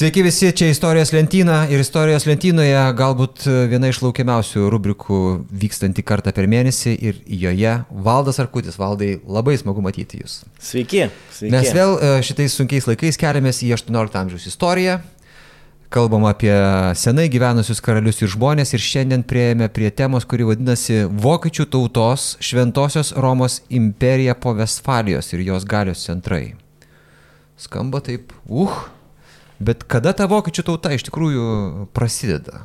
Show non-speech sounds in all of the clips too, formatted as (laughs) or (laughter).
Sveiki visi, čia istorijos lentyna ir istorijos lentynoje galbūt viena iš laukiamiausių rubrikų vykstanti kartą per mėnesį ir joje Valdas Arkutis. Valdai, labai smagu matyti Jūs. Sveiki, sveiki. Mes vėl e, šitais sunkiais laikais keliamės į 18 amžiaus istoriją. Kalbam apie senai gyvenusius karalius ir žmonės ir šiandien prieėmė prie temos, kuri vadinasi Vokiečių tautos Šventojios Romos imperija po Vestfalijos ir jos galios centrai. Skamba taip, uh, Bet kada ta vokiečių tauta iš tikrųjų prasideda?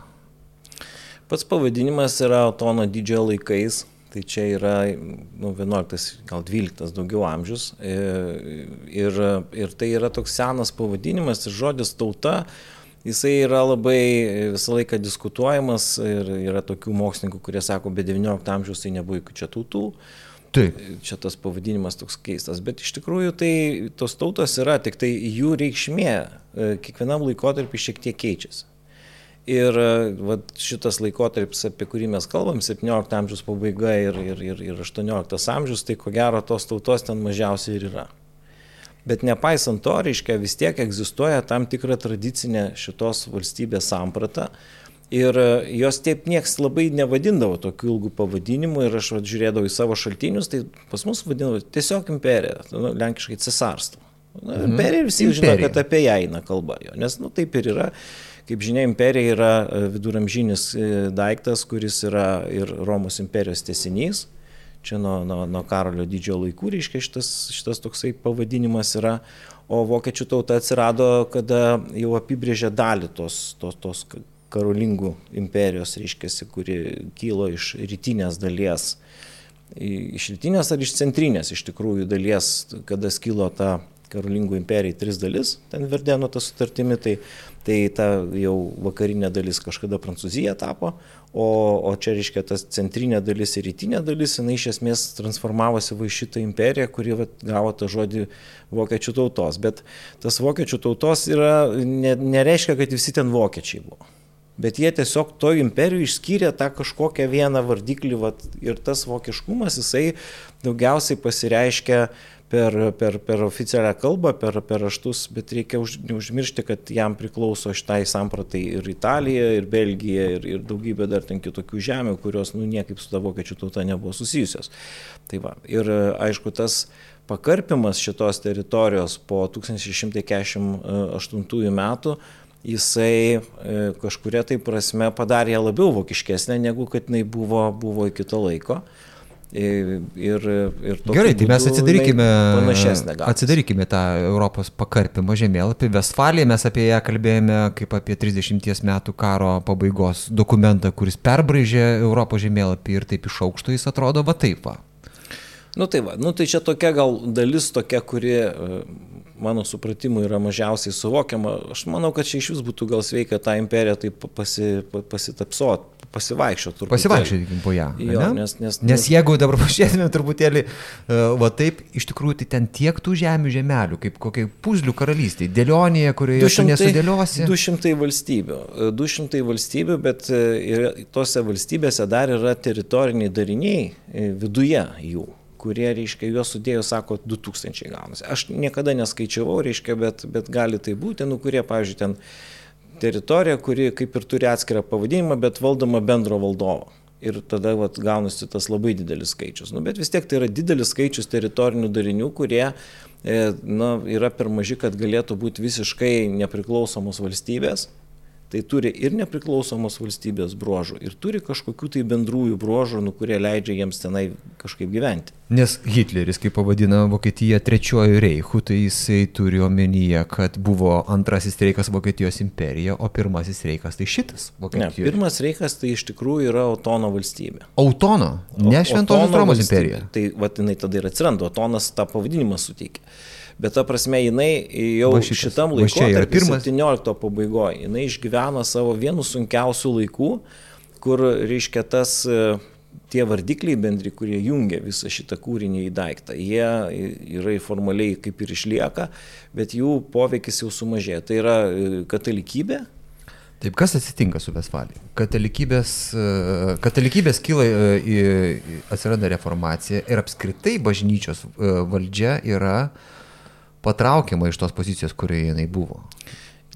Pats pavadinimas yra Otono didžiojo laikais, tai čia yra nu, 11, gal 12 daugiau amžius. E, ir, ir tai yra toks senas pavadinimas ir žodis tauta, jisai yra labai visą laiką diskutuojamas ir yra tokių mokslininkų, kurie sako, be 19 amžiaus tai nebuvo jokių čia tautų. Taip. Čia tas pavadinimas toks keistas, bet iš tikrųjų tai tos tautos yra, tik tai jų reikšmė e, kiekvienam laikotarpiu šiek tiek keičiasi. Ir e, va, šitas laikotarpis, apie kurį mes kalbam, 17 amžiaus pabaiga ir, ir, ir, ir 18 amžius, tai ko gero tos tautos ten mažiausiai ir yra. Bet nepaisant to, reiškia, vis tiek egzistuoja tam tikra tradicinė šitos valstybės samprata, Ir e, jos taip nieks labai nevadindavo tokių ilgų pavadinimų ir aš va, žiūrėdavau į savo šaltinius, tai pas mus vadindavo tiesiog imperija, nu, lenkiškai cesarstvo. Na, mhm. Imperija visi imperija. žino, kad apie ją eina kalba, jo, nes nu, taip ir yra. Kaip žinia, imperija yra e, viduramžinis e, daiktas, kuris yra ir Romos imperijos tesinys. Čia nuo, nuo, nuo Karolio didžiojo laikų, reiškia, šitas, šitas toksai pavadinimas yra. O vokiečių tauta atsirado, kada jau apibrėžė dalį tos, tos, tos karolingų imperijos, reiškia, kuri kilo iš rytinės dalies. Iš rytinės ar iš centrinės iš tikrųjų dalies, kada skilo ta Karolingų imperija tris dalis, ten Verdeno ta sutartimi, tai, tai ta jau vakarinė dalis kažkada Prancūzija tapo, o, o čia reiškia tas centrinė dalis ir rytinė dalis, jinai iš esmės transformavosi va šitą imperiją, kuri va, gavo tą žodį vokiečių tautos. Bet tas vokiečių tautos yra, ne, nereiškia, kad visi ten vokiečiai buvo bet jie tiesiog toj imperijų išskyrė tą kažkokią vieną vardiklį vat, ir tas vokiškumas jisai daugiausiai pasireiškia per, per, per oficialią kalbą, per, per raštus, bet reikia už, neužmiršti, kad jam priklauso šitai sampratai ir Italija, ir Belgija, ir, ir daugybė dar ten kitokių žemių, kurios nu, niekaip su ta vokiečių tauta nebuvo susijusios. Tai va, ir aišku, tas pakarpimas šitos teritorijos po 1648 metų jisai e, kažkuria tai prasme padarė ją labiau vokiškesnę, negu kad jinai buvo, buvo iki to laiko. E, ir, ir Gerai, tai mes atsidarykime, atsidarykime tą Europos pakarpimą žemėlapį. Vestfaliją mes apie ją kalbėjome kaip apie 30 metų karo pabaigos dokumentą, kuris perbraižė Europos žemėlapį ir taip iš aukšto jis atrodo va taip va. Nu tai va, nu tai čia tokia gal dalis tokia, kuri mano supratimu yra mažiausiai suvokiama. Aš manau, kad čia iš vis būtų gal sveika tą imperiją taip pasi, pasitapsot, pasivaikščioti. Pasivaikščioti po ją. Jo, nes, nes, nes jeigu dabar pažiūrėtume truputėlį, uh, va taip, iš tikrųjų, tai ten tiek tų žemių žemelių, kaip kokiai puzlių karalystėje, dėlionėje, kurioje 200, nesudėliosi. 200 valstybių. 200 valstybių, bet ir tose valstybėse dar yra teritoriniai dariniai e, viduje jų kurie, reiškia, juos sudėjus, sako, 2000 gaunasi. Aš niekada neskaičiavau, reiškia, bet, bet gali tai būti, nu, kurie, pavyzdžiui, ten teritorija, kuri kaip ir turi atskirą pavadinimą, bet valdoma bendro valdovo. Ir tada vat, gaunasi tas labai didelis skaičius. Nu, bet vis tiek tai yra didelis skaičius teritorinių darinių, kurie e, na, yra per maži, kad galėtų būti visiškai nepriklausomos valstybės tai turi ir nepriklausomos valstybės bruožų, ir turi kažkokių tai bendrųjų bruožų, nu, kurie leidžia jiems tenai kažkaip gyventi. Nes Hitleris, kaip pavadina Vokietiją trečiuoju reichu, tai jisai turi omenyje, kad buvo antrasis reikas Vokietijos imperija, o pirmasis reikas tai šitas Vokietijos. Ne, pirmas reikas tai iš tikrųjų yra Autono valstybė. Autono, ne Šventosios Romos imperija. Tai vadinai tada ir atsiranda, Autonas tą pavadinimą suteikia bet ta prasme jinai jau va šitas, šitam laikotarpiu, 17 pabaigoje, jinai išgyvena savo vienus sunkiausių laikų, kur, reiškia, tas e, tie vardikliai bendri, kurie jungia visą šitą kūrinį į daiktą, jie yra formaliai kaip ir išlieka, bet jų poveikis jau sumažėja. Tai yra e, katalikybė, Taip, kas atsitinka su Vesfalija? Katalikybės, e, katalikybės kyla, atsiranda reformacija ir apskritai bažnyčios valdžia yra uh, patraukiama iš tos pozicijos, kurioje jinai buvo.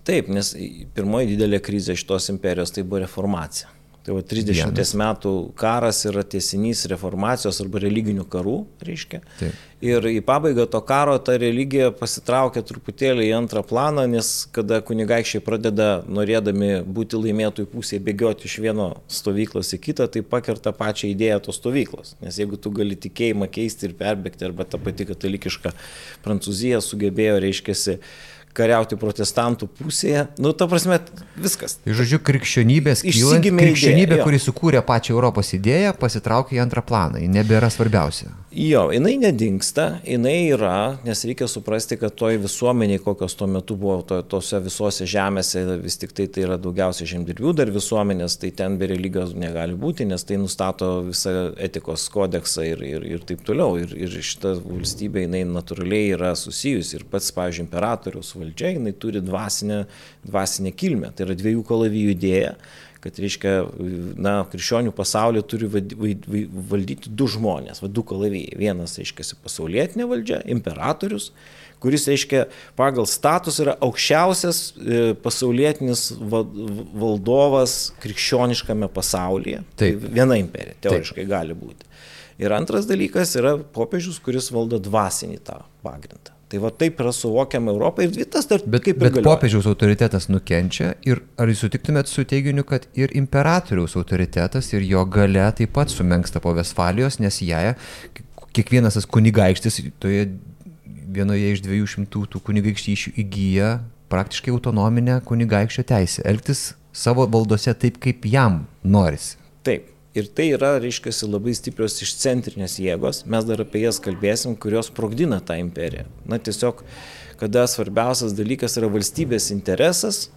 Taip, nes pirmoji didelė krizė šitos imperijos tai buvo reformacija. Tai va 30 Vienas. metų karas yra tiesinys reformacijos arba religinių karų, reiškia. Taip. Ir į pabaigą to karo ta religija pasitraukia truputėlį į antrą planą, nes kada kunigaikščiai pradeda, norėdami būti laimėtojų pusėje, bėgioti iš vieno stovyklos į kitą, tai pakerta pačią idėją tos stovyklos. Nes jeigu tu gali tikėjimą keisti ir perbėgti, arba ta pati katalikiška Prancūzija sugebėjo, reiškia, kariauti protestantų pusėje. Nu, ta prasme, viskas. Tai žodžiu, krikščionybės išsigimė. Krikščionybė, idėja, kuri sukūrė pačią Europos idėją, pasitraukė į antrą planą, ji nebėra svarbiausia. Jo, jinai nedingsta, jinai yra, nes reikia suprasti, kad toj visuomeniai, kokios tuo metu buvo, to, tose visose žemėse, vis tik tai tai yra daugiausia žemdirbių dar visuomenės, tai ten be religijos negali būti, nes tai nustato visą etikos kodeksą ir, ir, ir taip toliau. Ir, ir šita valstybė, jinai natūraliai yra susijusi ir pats, pavyzdžiui, imperatorius valdžia, jinai turi dvasinę, dvasinę kilmę. Tai yra dviejų kalavijų idėja, kad, reiškia, na, krikščionių pasaulio turi valdyti du žmonės, va, du kalavijai. Vienas, reiškia, pasaulietinė valdžia, imperatorius, kuris, reiškia, pagal status yra aukščiausias e, pasaulietinis valdovas krikščioniškame pasaulyje. Taip. Tai viena imperija, teoriškai Taip. gali būti. Ir antras dalykas yra popiežius, kuris valdo dvasinį tą pagrindą. Tai va taip yra suvokiama Europą ir tas dar bet, kaip ir. Bet popiežiaus autoritetas nukenčia ir ar jūs sutiktumėt su teiginiu, kad ir imperatoriaus autoritetas ir jo gale taip pat sumenksta po Vesfalijos, nes ją kiekvienas tas kunigaikštis toje vienoje iš dviejų šimtų tų kunigaikštyšių įgyja praktiškai autonominę kunigaikščio teisę elgtis savo valdose taip, kaip jam norisi. Taip, Ir tai yra, reiškia, labai stiprios išcentrinės jėgos, mes dar apie jas kalbėsim, kurios sprogdina tą imperiją. Na tiesiog, kada svarbiausias dalykas yra valstybės interesas,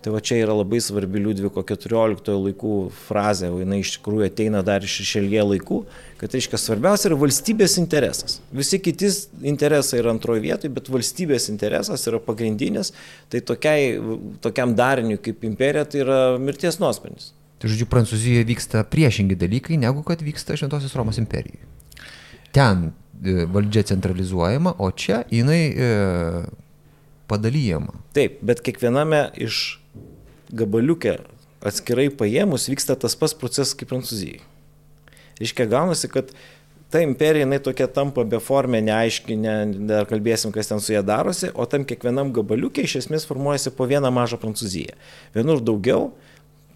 tai va čia yra labai svarbi Liudviko XIV laikų frazė, o jinai iš tikrųjų ateina dar iš išėlie laikų, kad, reiškia, svarbiausia yra valstybės interesas. Visi kiti interesai yra antroje vietoje, bet valstybės interesas yra pagrindinis, tai tokiai, tokiam dariniui kaip imperija tai yra mirties nuosprendis. Tai žodžiu, Prancūzijoje vyksta priešingi dalykai, negu kad vyksta Šventosios Romos imperijoje. Ten e, valdžia centralizuojama, o čia jinai e, padalyjama. Taip, bet kiekviename iš gabaliukė atskirai paėmus vyksta tas pats procesas kaip Prancūzijai. Reiškia, gaunasi, kad ta imperija jinai tokia tampa beformė, neaiški, ne, dar kalbėsim, kas ten su ją darosi, o tam kiekvienam gabaliukė iš esmės formuojasi po vieną mažą Prancūziją. Vienur daugiau,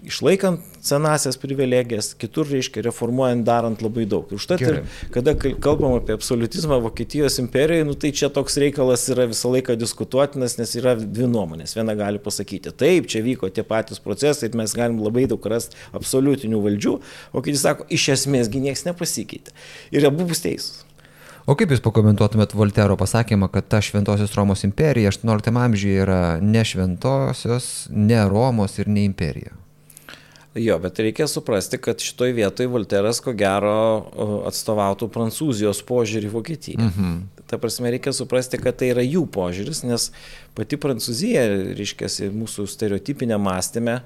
išlaikant senasias privilegijas, kitur, reiškia, reformuojant, darant labai daug. Ir užtat, ir, kada kalbam apie absoliutizmą Vokietijos imperijoje, nu, tai čia toks reikalas yra visą laiką diskutuotinas, nes yra dvi nuomonės. Viena gali pasakyti, taip, čia vyko tie patys procesai mes galim labai daug rasti absoliutinių valdžių, o kiti sako, iš esmėsgi niekas nepasikeitė. Ir abu bus teisūs. O kaip Jūs pakomentuotumėt Voltero pasakymą, kad ta Šventosios Romos imperija 18 amžiuje yra ne Šventosios, ne Romos ir ne imperija? Jo, bet reikia suprasti, kad šitoj vietoj Volteras ko gero atstovautų Prancūzijos požiūrį Vokietiją. Mhm. Ta prasme, reikia suprasti, kad tai yra jų požiūris, nes pati Prancūzija, reiškia, mūsų stereotipinė mąstymė,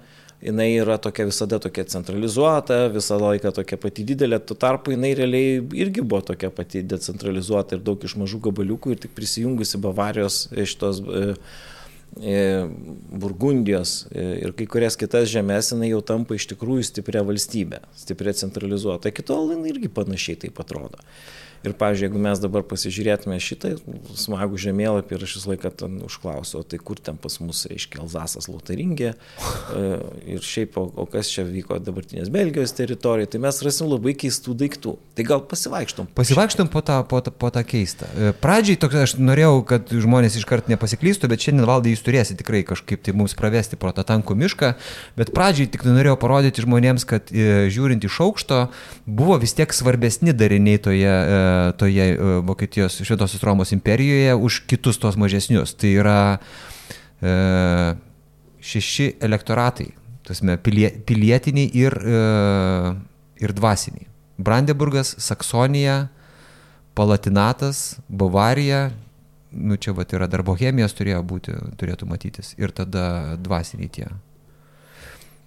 jinai yra tokia visada tokia centralizuota, visą laiką tokia pati didelė, tuo tarpu jinai realiai irgi buvo tokia pati decentralizuota ir daug iš mažų gabaliukų ir tik prisijungusi Bavarijos šitos... E, Burgundijos ir kai kurias kitas žemės jinai jau tampa iš tikrųjų stipria valstybė, stipria centralizuota. Kitol jinai irgi panašiai taip atrodo. Ir, pavyzdžiui, jeigu mes dabar pasižiūrėtume šitą smagų žemėlapį ir aš visą laiką ten užklausiu, tai kur ten pas mus, reiškia, Alzasas, Lotaringė e, ir šiaip, o, o kas čia vyko dabartinės Belgijos teritorijoje, tai mes rasim labai keistų daiktų. Tai gal pasivaikštom. Pasivaikštom po tą, po, tą, po tą keistą. E, pradžiai toks, aš norėjau, kad žmonės iškart nepasiklystų, bet šiandien valdai jūs turėsite tikrai kažkaip tai mums pravesti pro tą tankų mišką, bet pradžiai tik norėjau parodyti žmonėms, kad e, žiūrint iš aukšto buvo vis tiek svarbesni dariniai toje toje e, Vokietijos Šventosios Romos imperijoje už kitus tos mažesnius. Tai yra e, šeši elektoratai, tasme, pilie, pilietiniai ir, e, ir dvasiniai. Brandenburgas, Saksonija, Palatinatas, Bavarija, nu čia va yra dar Bohemijos turėjo būti, turėtų matytis ir tada dvasiniai tie.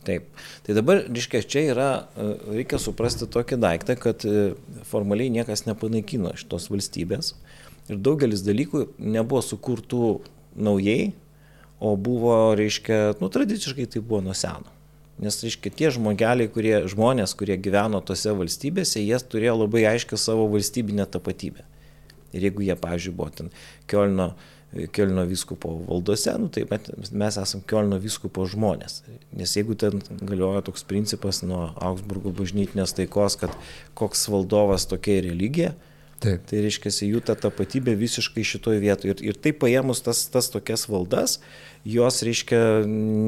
Taip. Tai dabar, reiškia, čia yra, e, reikia suprasti tokį daiktą, kad e, formaliai niekas nepanaikino šitos valstybės ir daugelis dalykų nebuvo sukurtų naujai, o buvo, reiškia, nu, tradiciškai tai buvo nuo seno. Nes, reiškia, tie žmogeliai, kurie, žmonės, kurie gyveno tose valstybėse, jie turėjo labai aiškę savo valstybinę tapatybę. Ir jeigu jie, pavyzdžiui, buvo ten Kielno, Kielno viskupo valdose, nu, tai mes esame Kielno viskupo žmonės. Nes jeigu ten galioja toks principas nuo Augsburgo bažnytinės taikos, kad koks valdovas tokia religija, Taip. Tai reiškia, jų ta tapatybė visiškai šitoje vietoje. Ir, ir tai paėmus tas, tas tokias valdas, jos, reiškia,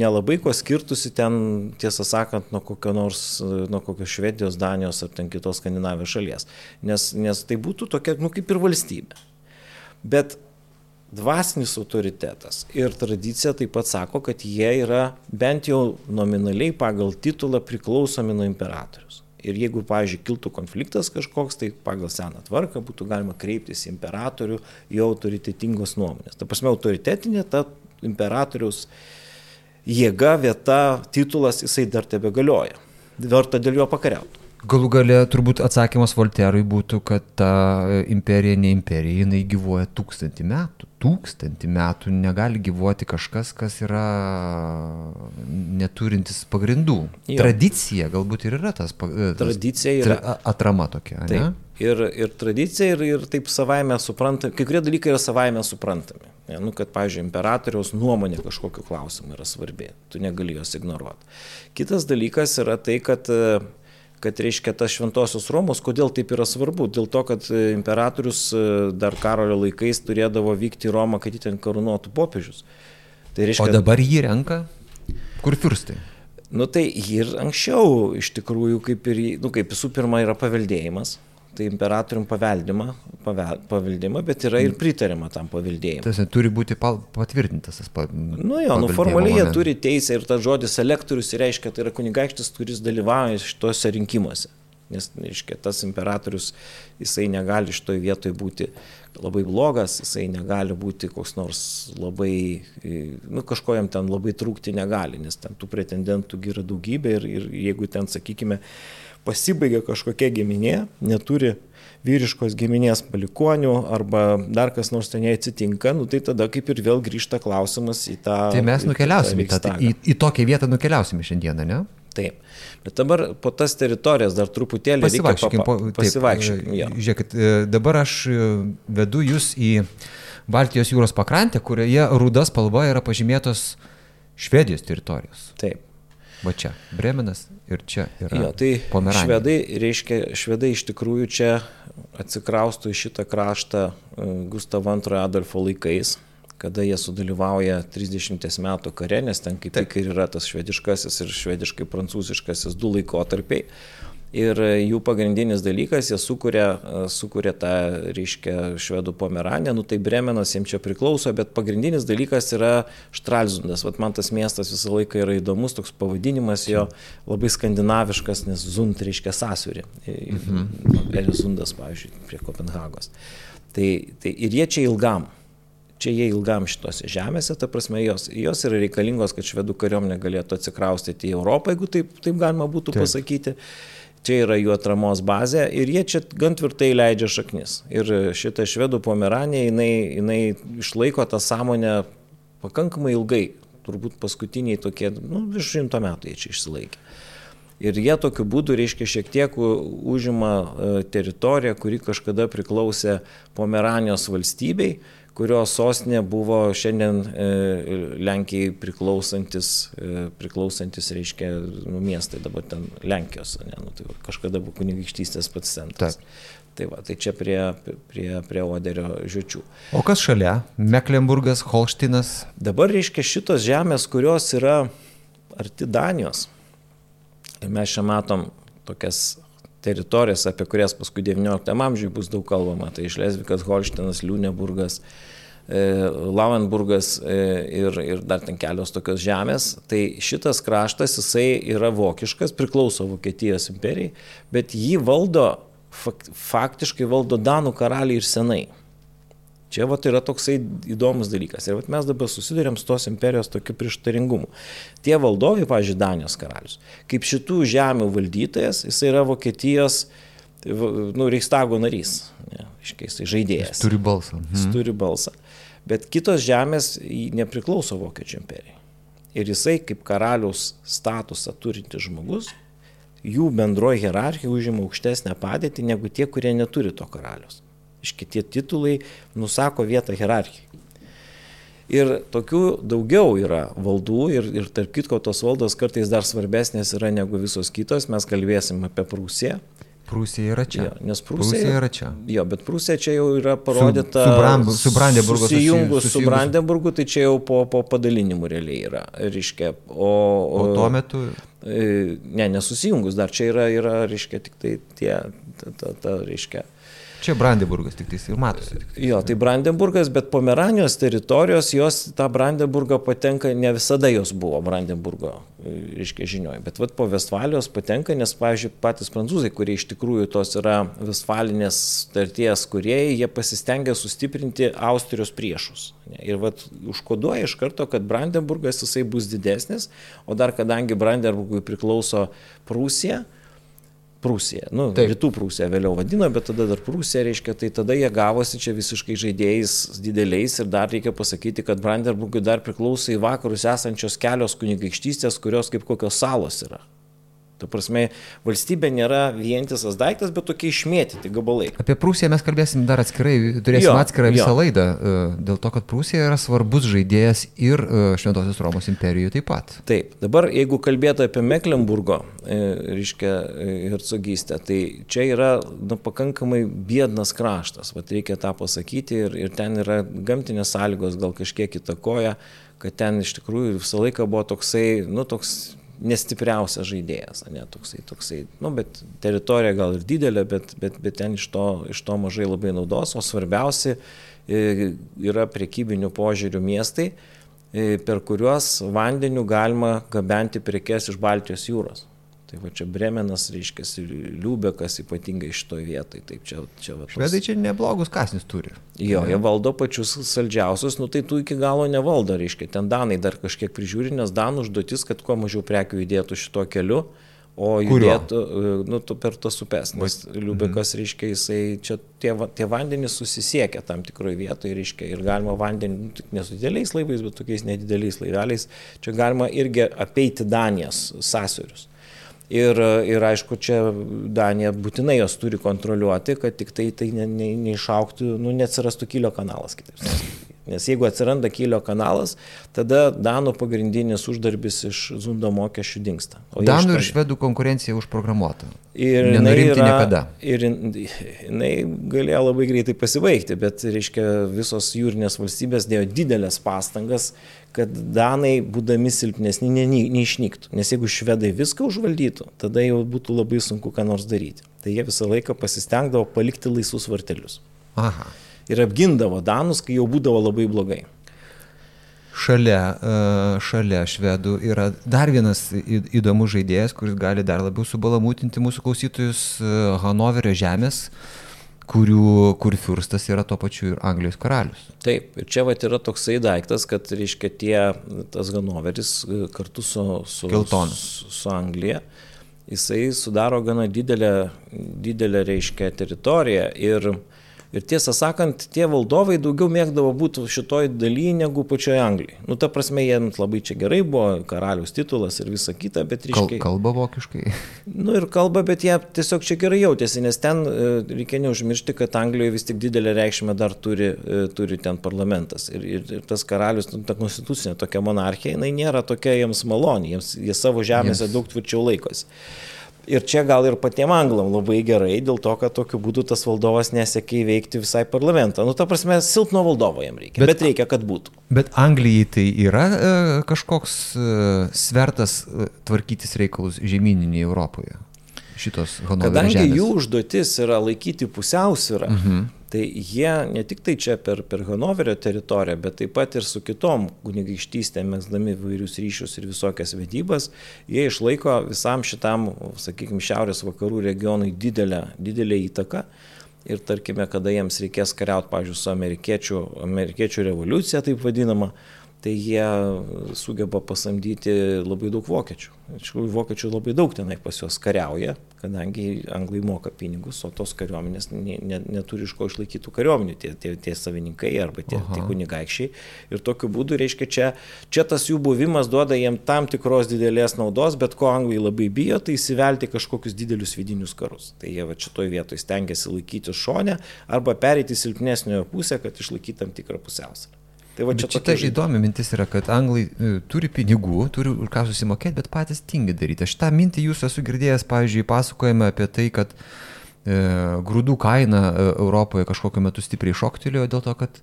nelabai ko skirtusi ten, tiesą sakant, nuo kokio nors, nuo kokios Švedijos, Danijos ar ten kitos Skandinavijos šalies. Nes, nes tai būtų tokia, nu, kaip ir valstybė. Bet dvasinis autoritetas ir tradicija taip pat sako, kad jie yra bent jau nominaliai pagal titulą priklausomi nuo imperatorius. Ir jeigu, pavyzdžiui, kiltų konfliktas kažkoks, tai pagal seną tvarką būtų galima kreiptis į imperatorių jo autoritetingos nuomonės. Ta prasme, autoritetinė ta imperatoriaus jėga, vieta, titulas, jisai dar tebe galioja. Verta dėl jo pakariauti. Galų gale turbūt atsakymas Volterui būtų, kad ta imperija ne imperija, jinai gyvuoja tūkstantį metų. Tūkstantį metų negali gyvuoti kažkas, kas yra neturintis pagrindų. Jo. Tradicija galbūt ir yra tas, tas tradicija yra tra, atrama tokia. Taip. Ne? Ir, ir tradicija, ir, ir taip savaime suprantami, kai kurie dalykai yra savaime suprantami. Ja, nu, kad, pavyzdžiui, imperatoriaus nuomonė kažkokiu klausimu yra svarbi, tu negali jos ignoruoti. Kitas dalykas yra tai, kad kad reiškia tas šventosios Romos, kodėl taip yra svarbu? Dėl to, kad e, imperatorius e, dar karolio laikais turėdavo vykti į Romą, kad jį ten karūnuotų popiežius. Tai reiškia, o dabar jį renka? Kur firstai? Nu tai ir anksčiau iš tikrųjų kaip ir, nu kaip visų pirma yra paveldėjimas, tai imperatorium paveldimą, paveldimą, bet yra ir pritariama tam paveldėjimui. Tas turi būti patvirtintas tas paveldėjimas. Nu jo, nu formaliai jie turi teisę ir tas žodis elektorius reiškia, tai yra kunigaikštis, kuris dalyvauja šituose rinkimuose. Nes, reiškia, tas imperatorius, jisai negali šitoje vietoje būti labai blogas, jisai negali būti koks nors labai, nu kažko jam ten labai trūkti negali, nes ten tų pretendentų yra daugybė ir, ir jeigu ten, sakykime, pasibaigia kažkokia giminė, neturi vyriškos giminės palikonių arba dar kas nors ten atsitinka, nu, tai tada kaip ir vėl grįžta klausimas į tą... Tai mes nukeliausime į, tą, į, į tokią vietą, nukeliausime šiandieną, ne? Taip. Bet dabar po tas teritorijas dar truputėlį pasivaikščiokime. Pa, pasivaikščiokime. Ja. Žiūrėkit, e, dabar aš e, vedu jūs į Baltijos jūros pakrantę, kurioje ruda spalva yra pažymėtos Švedijos teritorijos. Taip. Va čia, Bremenas ir čia yra. Jo, tai Pomeranija. švedai, reiškia, švedai iš tikrųjų čia atsikraustų į šitą kraštą e, Gustavo II Adolfo laikais, kada jie sudalyvauja 30 metų kare, nes ten kaip tik ir yra tas švediškasis ir švediškai prancūziškasis du laikotarpiai. Ir jų pagrindinis dalykas, jie sukuria, sukuria tą, reiškia, švedų pomeranę, nu tai Bremenas jiems čia priklauso, bet pagrindinis dalykas yra Štralzundas. Vat man tas miestas visą laiką yra įdomus, toks pavadinimas jo labai skandinaviškas, nes Zund reiškia sąsiurį. Mhm. Elizundas, pavyzdžiui, prie Kopenhagos. Tai, tai ir jie čia ilgam čia jie ilgam šitose žemėse, ta prasme, jos, jos yra reikalingos, kad švedų kariuomenė galėtų atsikraustyti į Europą, jeigu taip, taip galima būtų taip. pasakyti. Čia yra jų atramos bazė ir jie čia gan tvirtai leidžia šaknis. Ir šitą švedų pomeranė, jinai, jinai išlaiko tą sąmonę pakankamai ilgai. Turbūt paskutiniai tokie, nu, virš šimto metų jie čia išsilaikė. Ir jie tokiu būdu, reiškia, šiek tiek užima e, teritoriją, kuri kažkada priklausė Pomeranijos valstybei kurios sostinė buvo šiandien e, Lenkijai priklausantis, e, priklausantis reiškia, nu, miestai, dabar ten Lenkijos, ne, nu, tai kažkada buvo kunigaikštystės pats centras. Taip. Tai va, tai čia prie, prie, prie Oderio žiočių. O kas šalia? Mecklenburgas, Holštinas? Dabar reiškia šitos žemės, kurios yra arti Danijos. Ir mes čia matom tokias teritorijas, apie kurias paskui XIX amžiui bus daug kalbama. Tai Šlesvikas, Holštinas, Liūneburgas, e, Lauenburgas e, ir, ir dar ten kelios tokios žemės. Tai šitas kraštas, jisai yra vokiškas, priklauso Vokietijos imperijai, bet jį valdo, faktiškai valdo Danų karaliai ir senai. Čia vat, yra toksai įdomus dalykas. Ir vat, mes dabar susidurėm su tos imperijos tokiu prieštaringumu. Tie valdovai, pažiūrėjau, Danijos karalius, kaip šitų žemių valdytojas, jis yra Vokietijos, nu, Reichstago narys. Ne, iškiai, jis žaidėjas. Jis turi balsą. Mhm. Jis turi balsą. Bet kitos žemės nepriklauso Vokiečių imperijai. Ir jisai kaip karaliaus statusą turintis žmogus, jų bendroji hierarchija užima aukštesnę padėtį negu tie, kurie neturi to karalius. Iškitie titulai nusako vietą hierarchijai. Ir tokių daugiau yra valdų ir, ir tarp kitko tos valdos kartais dar svarbesnės yra negu visos kitos. Mes kalbėsim apie Prūsiją. Prūsija yra čia. Jo, nes Prūsija, Prūsija yra čia. Jo, bet Prūsija čia jau yra parodyta. Su, su, Bram, su Brandenburgo susijungus su Brandenburgu, tai čia jau po, po padalinimų realiai yra. Reiškia, o, o, o tuo metu. Ne, nesusijungus dar čia yra, yra reiškia, tik tai tie, ta, ta, ta reiškia. Čia Brandenburgas tik tais ir matosi. Jo, tai Brandenburgas, bet Pomeranijos teritorijos, jos tą Brandenburgą patenka, ne visada jos buvo Brandenburgo, reiškia, žinioje, bet vat, po Vestfalijos patenka, nes, pavyzdžiui, patys prancūzai, kurie iš tikrųjų tos yra Vestfalinės starties kuriejai, jie pasistengia sustiprinti Austrijos priešus. Ir vat, užkoduoja iš karto, kad Brandenburgas jisai bus didesnis, o dar kadangi Brandenburgui priklauso Prūsija, Prūsija. Nu, Taip. rytų Prūsija vėliau vadino, bet tada dar Prūsija reiškia, tai tada jie gavosi čia visiškai žaidėjais dideliais ir dar reikia pasakyti, kad Brandenburgui dar priklauso į vakarus esančios kelios kunigaikštystės, kurios kaip kokios salos yra. Ta prasme, valstybė nėra vientisas daiktas, bet tokie išmėtyti gabalai. Apie Prūsiją mes kalbėsim dar atskirai, turėsim jo, atskirą visą jo. laidą, e, dėl to, kad Prūsija yra svarbus žaidėjas ir e, Šventosios Romos imperijoje taip pat. Taip, dabar jeigu kalbėtų apie Mecklenburgo, e, reiškia, hercogystę, tai čia yra nu, pakankamai biednas kraštas, Vat reikia tą pasakyti ir, ir ten yra gamtinės sąlygos gal kažkiek įtakoja kad ten iš tikrųjų visą laiką buvo toksai, nu, toks nestipriausias žaidėjas, ne toksai, toksai, nu, bet teritorija gal ir didelė, bet, bet, bet ten iš to, iš to mažai labai naudos, o svarbiausia e, yra priekybinių požiūrių miestai, e, per kuriuos vandeniu galima gabenti prekes iš Baltijos jūros. Tai va čia Bremenas, reiškia, Liubekas ypatingai šitoje vietoje. Taip, čia, čia, va, tos... Švedai čia neblogus kasnis turi. Jo, jie valdo pačius saldžiausius, nu tai tu iki galo nevaldo, reiškia, ten Danai dar kažkiek prižiūri, nes Danų užduotis, kad kuo mažiau prekių judėtų šito keliu. O judėtų nu, per tas upes, nes Liubekas, mhm. reiškia, jisai čia tie, tie vandenys susisiekia tam tikroje vietoje, reiškia, ir galima vandenį, nu, tik ne su dideliais laivais, bet tokiais nedideliais laiveliais, čia galima irgi apeiti Danijos sąsiurius. Ir, ir aišku, čia Danija būtinai jos turi kontroliuoti, kad tik tai, tai ne, ne, neišauktų, nu, neatsirastų kilio kanalas, kitaip. Nes jeigu atsiranda kylio kanalas, tada Danų pagrindinis uždarbis iš zundo mokesčių dinksta. Danų ir švedų konkurencija užprogramuota. Ir jinai, yra, niekada. ir jinai galėjo labai greitai pasibaigti, bet, reiškia, visos jūrinės valstybės dėjo didelės pastangas, kad Danai, būdami silpnesni, ne, neišnyktų. Nes jeigu švedai viską užvaldytų, tada jau būtų labai sunku ką nors daryti. Tai jie visą laiką pasistengdavo palikti laisvus vartelius. Aha ir apgindavo Danus, kai jau būdavo labai blogai. Šalia, e, šalia švedų yra dar vienas įdomus žaidėjas, kuris gali dar labiau subalamutinti mūsų klausytojus e, Hanoverio žemės, kurių, kur fiurstas yra tuo pačiu ir Anglijos karalius. Taip, ir čia vat yra toksai daiktas, kad, reiškia, tie, tas Hanoveris e, kartu su, su, su, su Anglija, jisai sudaro gana didelę, didelę reiškia, teritoriją ir Ir tiesą sakant, tie valdovai daugiau mėgdavo būti šitoj dalyje negu pačioje Anglijoje. Nu, ta prasme, jiems labai čia gerai buvo, karalius titulas ir visa kita, bet ryškiai. Kal, kalba vokiškai. (laughs) Nu ir kalba, bet jie tiesiog čia gerai jautėsi, nes ten e, reikia neužmiršti, kad Anglijoje vis tik didelę reikšmę dar turi, e, turi ten parlamentas. Ir, ir, ir tas karalius, nu, ta konstitucinė tokia monarchija, jinai nėra tokia jiems maloni, jiems, jie savo žemėse jiems... daug tvirčiau laikosi. Ir čia gal ir patiem anglam labai gerai, dėl to, kad tokiu būdu tas valdovas nesiekia įveikti visai parlamentą. Nu, ta prasme, silpno valdovo jam reikia, bet, bet reikia, kad būtų. Bet Anglijai tai yra e, kažkoks e, svertas e, tvarkytis reikalus žemyninėje Europoje? Šitos Hanoverio Kadangi žemės. jų užduotis yra laikyti pusiausvyrą, mhm Tai jie ne tik tai čia per, per Hanoverio teritoriją, bet taip pat ir su kitom kunigaikštystėm, mesdami vairius ryšius ir visokias vedybas, jie išlaiko visam šitam, sakykime, šiaurės vakarų regionui didelę, didelę įtaką. Ir tarkime, kada jiems reikės kariauti, pavyzdžiui, su amerikiečių, amerikiečių revoliucija, taip vadinama, tai jie sugeba pasamdyti labai daug vokiečių. Iš tikrųjų, vokiečių labai daug tenai pas juos kariauja, kadangi anglai moka pinigus, o tos kariuomenės ne, ne, neturi iš ko išlaikyti kariuomenių, tie, tie, tie savininkai arba tie, Aha. tie kunigaikščiai. Ir tokiu būdu, reiškia, čia, čia tas jų buvimas duoda jiem tam tikros didelės naudos, bet ko anglai labai bijo, tai įsivelti kažkokius didelius vidinius karus. Tai jie va šitoje vietoje stengiasi laikyti šonę arba pereiti silpnesniojo pusę, kad išlaikyti tam tikrą pusiausvyrą. Tai va čia bet tokia įdomi mintis yra, kad anglai e, turi pinigų, turi už ką susimokėti, bet patys tingi daryti. Aš tą mintį jūs esu girdėjęs, pavyzdžiui, pasakojame apie tai, kad e, grūdų kaina e, Europoje kažkokiu metu stipriai šoktelėjo dėl to, kad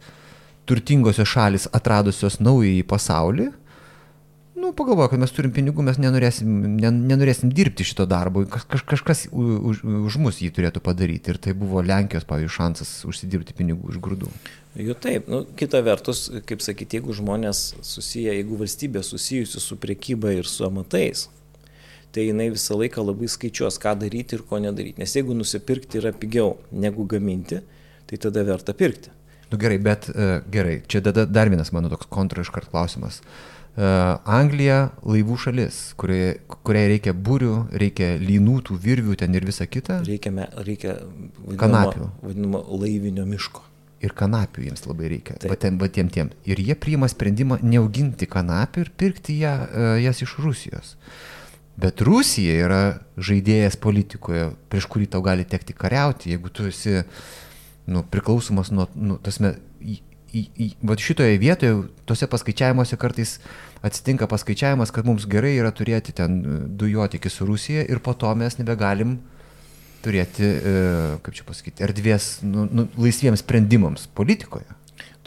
turtingosios šalis atradusios naująjį pasaulį, nu, pagalvoju, kad mes turim pinigų, mes nenorėsim, nenorėsim dirbti šito darbo, Kaž, kažkas už, už mus jį turėtų padaryti. Ir tai buvo Lenkijos, pavyzdžiui, šansas užsidirbti pinigų iš grūdų. Jų taip, nu, kita vertus, kaip sakyti, jeigu žmonės susiję, jeigu valstybė susijusi su priekyba ir su amatais, tai jinai visą laiką labai skaičiuos, ką daryti ir ko nedaryti. Nes jeigu nusipirkti yra pigiau negu gaminti, tai tada verta pirkti. Nu gerai, bet uh, gerai, čia dar vienas mano toks kontra iškart klausimas. Uh, Anglija laivų šalis, kuriai, kuriai reikia būrių, reikia lynų, tų virvių ten ir visa kita. Reikia, reikia vadinamo, kanapių. Vadinamo laivinio miško. Ir kanapių jiems labai reikia. Va tiem, va tiem, tiem. Ir jie priima sprendimą neauginti kanapių ir pirkti ją, jas iš Rusijos. Bet Rusija yra žaidėjas politikoje, prieš kurį tau gali tekti kariauti, jeigu tu esi nu, priklausomas nuo, nu, tasme, į, į, į, va šitoje vietoje, tose paskaičiavimuose kartais atsitinka paskaičiavimas, kad mums gerai yra turėti ten e, dujotikį su Rusija ir po to mes nebegalim turėti, e, kaip čia pasakyti, erdvės nu, nu, laisviems sprendimams politikoje.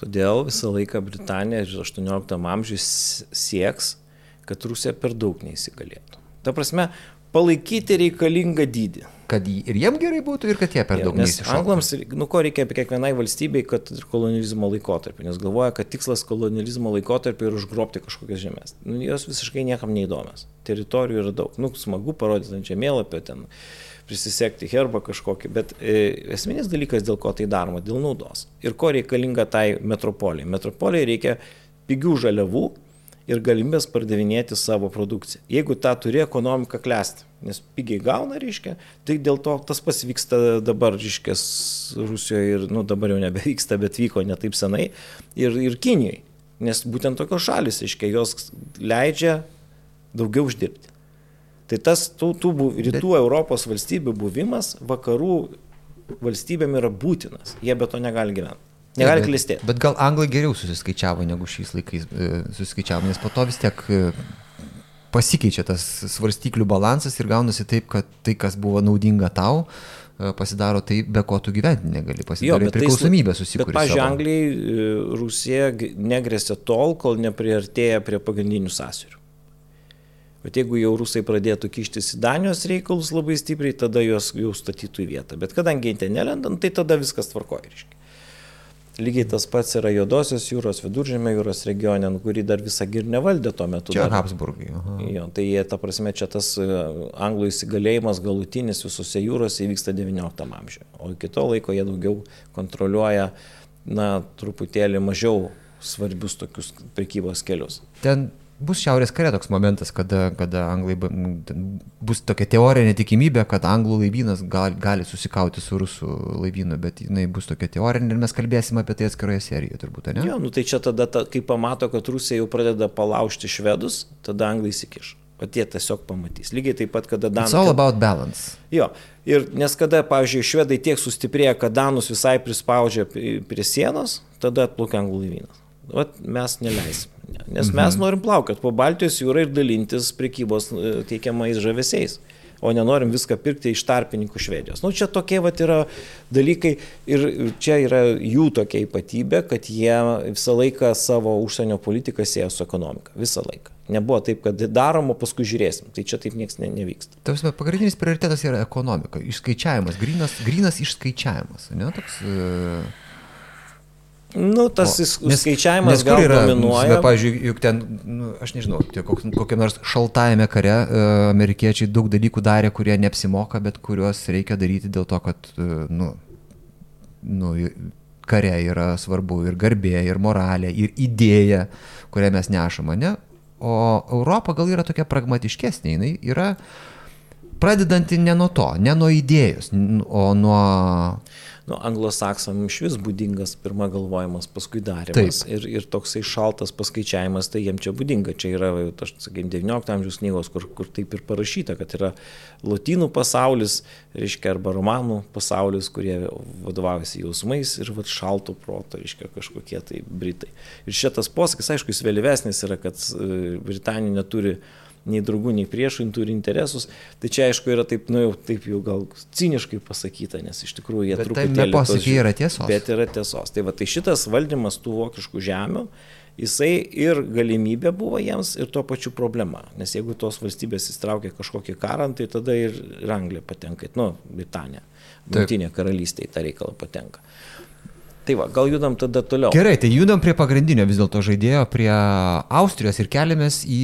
Todėl visą laiką Britanija ir 18 amžius sieks, kad Rusija per daug neįsigalėtų. Ta prasme, palaikyti reikalingą dydį kad ir jiem gerai būtų, ir kad jie per daug neįsišoktų. Anglams, nu ko reikia apie kiekvienai valstybei, kad ir kolonializmo laikotarpį, nes galvoja, kad tikslas kolonializmo laikotarpį yra užgrobti kažkokias žemės. Nu, jos visiškai niekam neįdomios. Teritorijų yra daug. Nu, smagu parodyti ant žemėlapio ten prisisekti herbą kažkokį, bet e, esminis dalykas, dėl ko tai daroma, dėl naudos. Ir ko reikalinga tai metropolijai. Metropolijai reikia pigių žaliavų ir galimybės pardavinėti savo produkciją. Jeigu tą turi, ekonomika klesti nes pigiai gauna, reiškia, tai dėl to tas pats vyksta dabar, reiškia, Rusijoje ir, nu, dabar jau nebevyksta, bet vyko ne taip senai, ir, ir Kinijai, nes būtent tokios šalis, reiškia, jos leidžia daugiau uždirbti. Tai tas tų, tų rytų Europos valstybių buvimas vakarų valstybėm yra būtinas, jie be to negali gyventi. Negali klistėti. Bet gal anglai geriau susiskaičiavo negu šiais laikais e, susiskaičiavo, nes po to vis tiek e, pasikeičia tas svarstyklių balansas ir gaunasi taip, kad tai, kas buvo naudinga tau, e, pasidaro tai, be ko tu gyventi negali, pasidaro priklausomybę susikūrti. Bet, pažiūrėjau, Anglijai Rusija negresia tol, kol nepriartėja prie pagrindinių sąsiurių. Bet jeigu jau rusai pradėtų kištis į Danijos reikalus labai stipriai, tada juos jau statytų į vietą. Bet kadangi jie ten nelendant, tai tada viskas tvarkoja, reiškia. Lygiai tas pats yra Juodosios jūros, Viduržėmė jūros regione, nu, kurį dar visą ir nevaldė tuo metu. Čia dar. Habsburgai. Jo, tai ta prasme, čia tas e, anglų įsigalėjimas galutinis visose jūrose įvyksta XIX amžiuje. O iki to laiko jie daugiau kontroliuoja, na, truputėlį mažiau svarbius tokius prekybos kelius. Ten bus šiaurės kare toks momentas, kada, kada anglai bus tokia teorinė tikimybė, kad anglų laivynas gali, gali susikauti su rusų laivynu, bet jinai bus tokia teorinė ir mes kalbėsime apie tai atskiroje serijoje turbūt, ne? Jo, nu tai čia tada, ta, kai pamato, kad Rusija jau pradeda palaužti švedus, tada anglai įsikiš. O tie tiesiog pamatys. Lygiai taip pat, kada Danai. It's all about balance. Jo. Ir nes kada, pavyzdžiui, švedai tiek sustiprėja, kad Danus visai prispaudžia prie sienos, tada atplaukia anglų laivynas. Vat mes neleisim. Nes mhm. mes norim plaukioti po Baltijos jūrą ir dalintis prekybos e, teikiamais žavesiais o nenorim viską pirkti iš tarpininkų Švedijos. Nu, čia tokie vat yra dalykai ir čia yra jų tokia ypatybė, kad jie visą laiką savo užsienio politiką sieja su ekonomika. Visą laiką. Nebuvo taip, kad darom, o paskui žiūrėsim. Tai čia taip niekas ne, nevyksta. Tavsime, pagrindinis prioritetas yra ekonomika, išskaičiavimas, grinas, grinas išskaičiavivimas. Ne, toks, uh Nu, tas o, nes, skaičiavimas nes gal yra, dominuoja. Bet, pavyzdžiui, juk ten, nu, aš nežinau, kok, kokiam nors šaltajame kare uh, amerikiečiai daug dalykų darė, kurie neapsimoka, bet kuriuos reikia daryti dėl to, kad, uh, nu, nu, kare yra svarbu ir garbė, ir moralė, ir idėja, kurią mes nešame, ne? O Europa gal yra tokia pragmatiškesnė, jinai yra pradedanti ne nuo to, ne nuo idėjos, o nuo nu, anglosaksam iš vis būdingas pirma galvojimas, paskui darimas. Taip. Ir, ir toksai šaltas paskaičiavimas, tai jiem čia būdinga. Čia yra, aš sakykime, 19 amžiaus knygos, kur, kur taip ir parašyta, kad yra lotynų pasaulis, reiškia, arba romanų pasaulis, kurie vadovaujasi jausmais ir vat, šalto proto, reiškia, kažkokie tai britai. Ir šitas posakis, aišku, jis vėlyvesnis yra, kad e, Britanija neturi nei draugų, nei priešų, turi interesus. Tai čia aišku yra taip, nu jau taip jau gal ciniškai pasakyta, nes iš tikrųjų jie bet truputėlį... Tai nepasakai yra tiesos. Bet yra tiesos. Tai va, tai šitas valdymas tų vokiškų žemių, jisai ir galimybė buvo jiems, ir tuo pačiu problema. Nes jeigu tos valstybės įstraukia kažkokį karą, tai tada ir Anglija patenka, nu, Britanija, Jungtinė karalystė į tą reikalą patenka. Tai va, gal judam tada toliau. Gerai, tai judam prie pagrindinio vis dėlto žaidėjo, prie Austrijos ir keliamės į,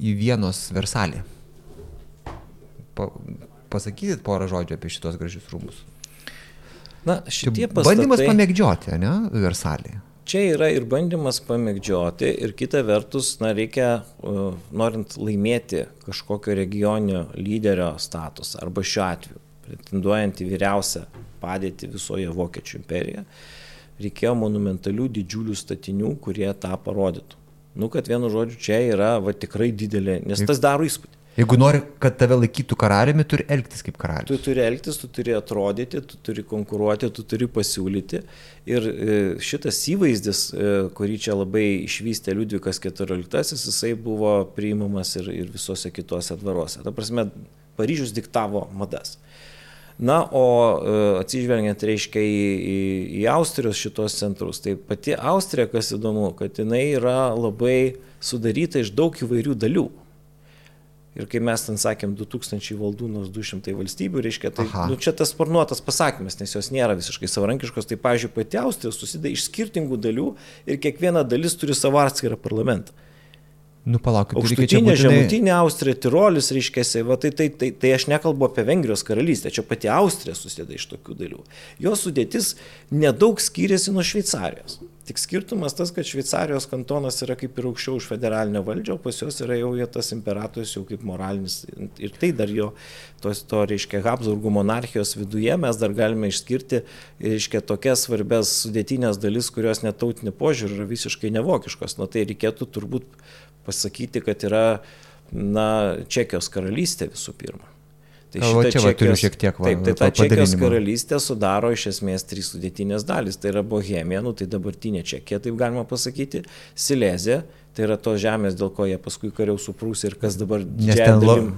į Vienos Versalį. Pa, pasakysit porą žodžių apie šitos gražius rūmus. Na, šitie pastatai... Bandymas pamėgdžioti, ne, Versalį. Čia yra ir bandymas pamėgdžioti, ir kita vertus, na, reikia, norint laimėti kažkokio regioninio lyderio statusą, arba šiuo atveju, pretenduojant į vyriausią padėtį visoje Vokiečių imperijoje, reikėjo monumentalių didžiulių statinių, kurie tą parodytų. Nu, kad vienu žodžiu, čia yra va, tikrai didelė, nes tas daro įspūdį. Jeigu nori, kad tave laikytų karaliumi, turi elgtis kaip karalius. Tu turi elgtis, tu turi atrodyti, tu turi konkuruoti, tu turi pasiūlyti. Ir e, šitas įvaizdis, e, kurį čia labai išvystė Liudvikas XIV, jisai buvo priimamas ir, ir visose kitose dvaruose. Ta prasme, Paryžius diktavo madas. Na, o e, atsižvelgiant, reiškia, į, į, į Austrijos šitos centrus, tai pati Austrija, kas įdomu, kad jinai yra labai sudaryta iš daug įvairių dalių. Ir kai mes ten sakėm 2000 valdų, nors 200 valstybių, reiškia, tai nu, čia tas sparnuotas pasakymas, nes jos nėra visiškai savarankiškos. Tai, pavyzdžiui, pati Austrija susideda iš skirtingų dalių ir kiekviena dalis turi savo atskirą parlamentą. Nu, palauk, aukštutinė, būtinai... žemutinė Austrija, Tirolis, reiškia, va, tai, tai, tai, tai aš nekalbu apie Vengrijos karalystę, čia pati Austrija susideda iš tokių dalių. Jos sudėtis nedaug skiriasi nuo Šveicarijos. Tik skirtumas tas, kad Šveicarijos kantonas yra kaip ir aukščiau už federalinę valdžią, o pas juos yra jau tas imperatorius jau kaip moralinis. Ir tai dar jo, tos, to, reiškia, Habsburgų monarchijos viduje mes dar galime išskirti, reiškia, tokias svarbės sudėtinės dalis, kurios netautinė požiūrė yra visiškai nevokiškos. Na tai reikėtų turbūt pasakyti, kad yra na, Čekijos karalystė visų pirma. Tai o, čia Čekijos, turiu šiek tiek va, taip, tai ta Čekijos karalystė sudaro iš esmės trys sudėtinės dalis. Tai yra Bohemija, nu, tai dabartinė Čekija, taip galima pasakyti, Silezė, tai yra tos žemės, dėl ko jie paskui kariau su Prūsija ir kas dabar dalim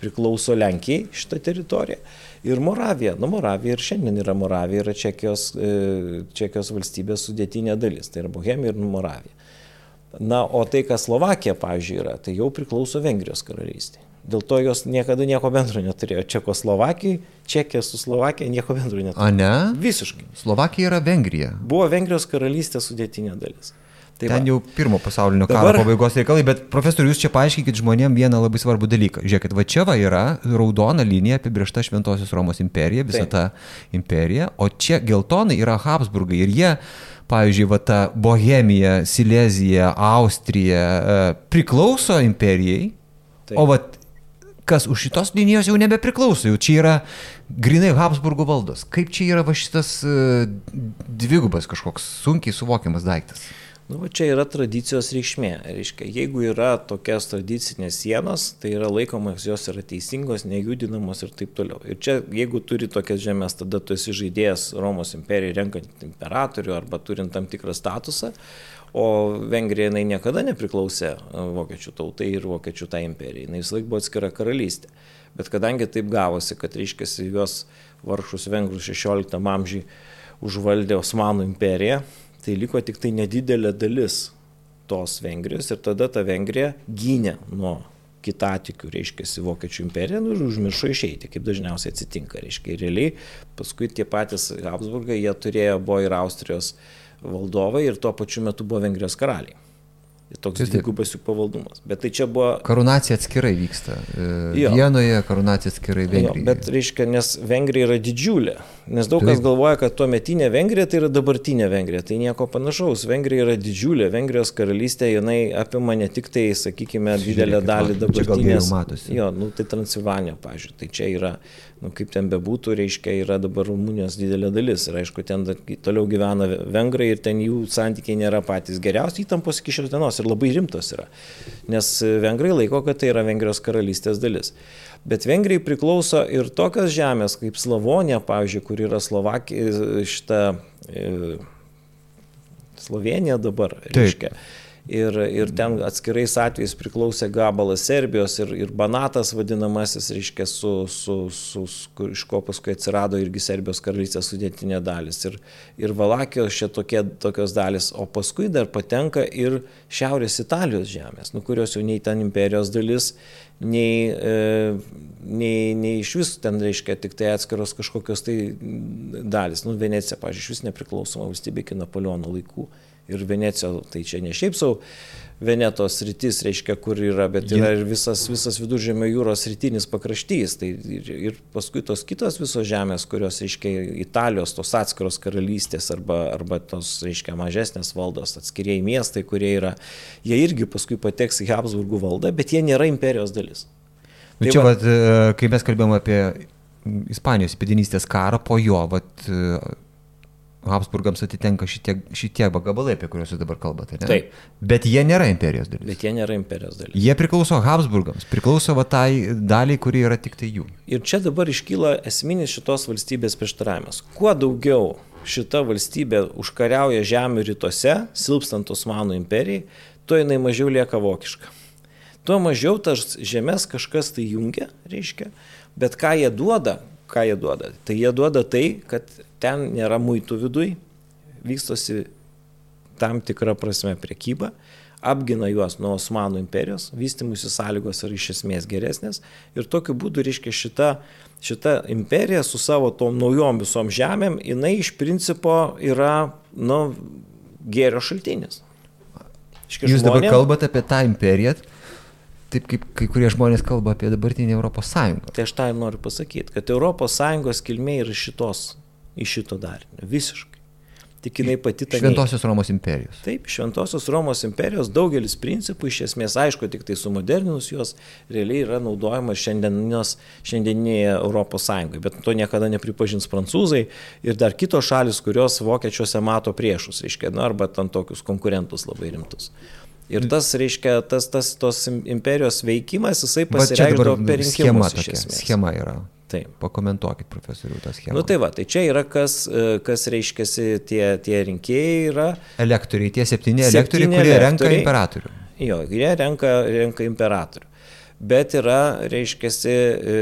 priklauso Lenkijai šitą teritoriją. Ir Moravija, nu Moravija ir šiandien yra Moravija, yra Čekijos, e, Čekijos valstybės sudėtinė dalis, tai yra Bohemija ir Moravija. Na, o tai, kas Slovakija, pavyzdžiui, yra, tai jau priklauso Vengrijos karalystė. Dėl to jos niekada nieko bendro neturėjo. Čekoslovakijai, Čekija su Slovakija nieko bendro neturėjo. A ne? Visiškai. Slovakija yra Vengrija. Buvo Vengrijos karalystės sudėtinė dalis. Tai Ten jau pirmo pasaulinio karo Dabar... pabaigos reikalai, bet profesoriu, jūs čia paaiškinkit žmonėm vieną labai svarbų dalyką. Žiūrėkit, va čia va yra raudona linija apibriešta Šventosios Romos imperija, visa Taip. ta imperija, o čia geltonai yra Habsburgai ir jie pavyzdžiui, va ta Bohemija, Silezija, Austrija e, priklauso imperijai, Taip. o va kas už šitos linijos jau nebepriklauso, jau čia yra grinai Habsburgo valdos. Kaip čia yra va šitas uh, dvigubas kažkoks sunkiai suvokiamas daiktas? Nu, čia yra tradicijos reikšmė. Reiškia, jeigu yra tokios tradicinės sienos, tai yra laikomas jos yra teisingos, nejudinamos ir taip toliau. Ir čia, jeigu turi tokias žemės, tada tu esi žaidėjas Romos imperijai renkant imperatorių arba turint tam tikrą statusą, o Vengrija jinai niekada nepriklausė e, vokiečių tautai ir vokiečių tai imperijai, vis laik buvo atskira karalystė. Bet kadangi taip gavosi, kad, reiškia, juos varšus vengrus 16 amžiui užvaldė Osmanų imperija, tai liko tik tai nedidelė dalis tos Vengrijos ir tada ta Vengrija gynė nuo kitatikių, reiškia, Vokiečių imperiją nu, ir užmiršo išeiti, kaip dažniausiai atsitinka. Reiškia, realiai paskui tie patys Habsburgai, jie turėjo, buvo ir Austrijos valdovai ir tuo pačiu metu buvo Vengrijos karaliai. Toks dvigubas jų pavaldumas. Bet tai čia buvo... Karūnacija atskirai vyksta. E, jo. Vienoje karūnacija atskirai Vengrijoje. Jo, bet reiškia, nes Vengrija yra didžiulė. Nes daug Taip. kas galvoja, kad tuo metinė Vengrija tai yra dabartinė Vengrija. Tai nieko panašaus. Vengrija yra didžiulė. Vengrijos karalystė, jinai apima ne tik tai, sakykime, didelę dalį dabartinės. Jo, nu, tai Transilvanija, pažiūrėjau. Tai čia yra nu, kaip ten bebūtų, reiškia, yra dabar Rumunijos didelė dalis. Ir aišku, ten toliau gyvena vengrai ir ten jų santykiai nėra patys geriausi, įtampos iki šios dienos ir labai rimtos yra. Nes vengrai laiko, kad tai yra Vengrijos karalystės dalis. Bet Vengrijai priklauso ir tokios žemės kaip Slavonija, pavyzdžiui, kur yra Slovakija, šita e, Slovenija dabar, reiškia. Taip ir, ir ten atskirais atvejais priklausė gabalas Serbijos ir, ir Banatas vadinamasis, reiškia, su, su, su, su, iš ko paskui atsirado irgi Serbijos karalystės sudėtinė dalis. Ir, ir Valakijos čia tokie, tokios dalis, o paskui dar patenka ir Šiaurės Italijos žemės, nu, kurios jau nei ten imperijos dalis, nei, e, nei, nei iš vis ten reiškia tik tai atskiros kažkokios tai dalis. Nu, Venecija, pažiūrėjau, iš vis nepriklausoma valstybė iki Napoleono laikų ir Venecija, tai čia ne šiaip savo Venetos rytis, reiškia, kur yra, bet yra ir visas, visas viduržėmio jūros rytinis pakraštys. Tai ir, ir paskui tos kitos visos žemės, kurios, reiškia, Italijos, tos atskiros karalystės arba, arba tos, reiškia, mažesnės valdos, atskiriai miestai, kurie yra, jie irgi paskui pateks į Habsburgų valdą, bet jie nėra imperijos dalis. Tai čia, va, vat, e, kai mes kalbėjome apie Ispanijos įpėdinystės karą, po jo, vat, Habsburgams atitenka šitie, šitie gabalai, apie kuriuos jūs dabar kalbate. Ne? Taip. Bet jie nėra imperijos dalis. Bet jie nėra imperijos dalis. Jie priklauso Habsburgams, priklauso va tai daliai, kuri yra tik tai jų. Ir čia dabar iškyla esminis šitos valstybės prieštaravimas. Kuo daugiau šita valstybė užkariauja žemių rytuose, silpstant Osmanų imperijai, tuo jinai mažiau lieka vokiška. Tuo mažiau tas žemės kažkas tai jungia, reiškia, bet ką jie duoda, ką jie duoda? Tai jie duoda tai, kad ten nėra muitų viduj, vystosi tam tikra prasme prekyba, apgina juos nuo Osmanų imperijos, vystimusi sąlygos yra iš esmės geresnės ir tokiu būdu, reiškia, šita, šita imperija su savo tom naujom visom žemėm, jinai iš principo yra, nu, gėrio šaltinis. Iškia, Jūs žmonėm, dabar kalbate apie tą imperiją, taip kaip kai kurie žmonės kalba apie dabartinį Europos Sąjungą. Tai aš tą ir noriu pasakyti, kad Europos Sąjungos kilmė yra šitos, iš šito darinio, visiškai. Tik jinai pati ta. Šventosios Romos imperijos. Taip, Šventosios Romos imperijos daugelis principų iš esmės, aišku, tik tai sumodernus juos realiai yra naudojamas šiandieninėje Europos Sąjungoje, bet to niekada nepripažins prancūzai ir dar kitos šalis, kurios vokiečiuose mato priešus, reiškia, na, arba ten tokius konkurentus labai rimtus. Ir tas, reiškia, tas, tas tos imperijos veikimas, jisai pasireikšdavo per rinkimus. Schema, tokia, schema yra. Taip. Pakomentuokit, profesoriu, tą schemą. Na nu, tai va, tai čia yra kas, e, kas reiškiasi tie, tie rinkėjai yra. Elektoriai, tie septyni, septyni elektoriai, kurie elektoriai, renka imperatorių. Jo, jie renka, renka imperatorių. Bet yra, reiškiasi, e,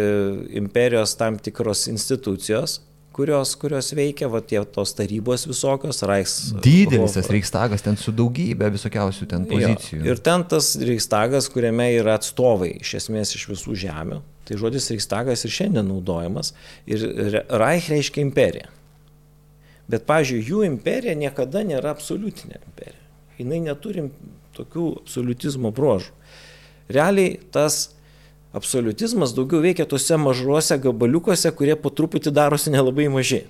imperijos tam tikros institucijos, kurios, kurios veikia, va tie tos tarybos visokios, Reichs. Didelis tas Reichstagas ten su daugybė visokiausių ten pozicijų. Jo, ir ten tas Reichstagas, kuriame yra atstovai iš esmės iš visų žemių. Tai žodis Reichstagas ir šiandien naudojamas. Ir Reich reiškia imperija. Bet, pavyzdžiui, jų imperija niekada nėra absoliutinė imperija. Jis neturi tokių absoliutizmo bruožų. Realiai tas absoliutizmas daugiau veikia tuose mažuose gabaliukuose, kurie po truputį darosi nelabai maži.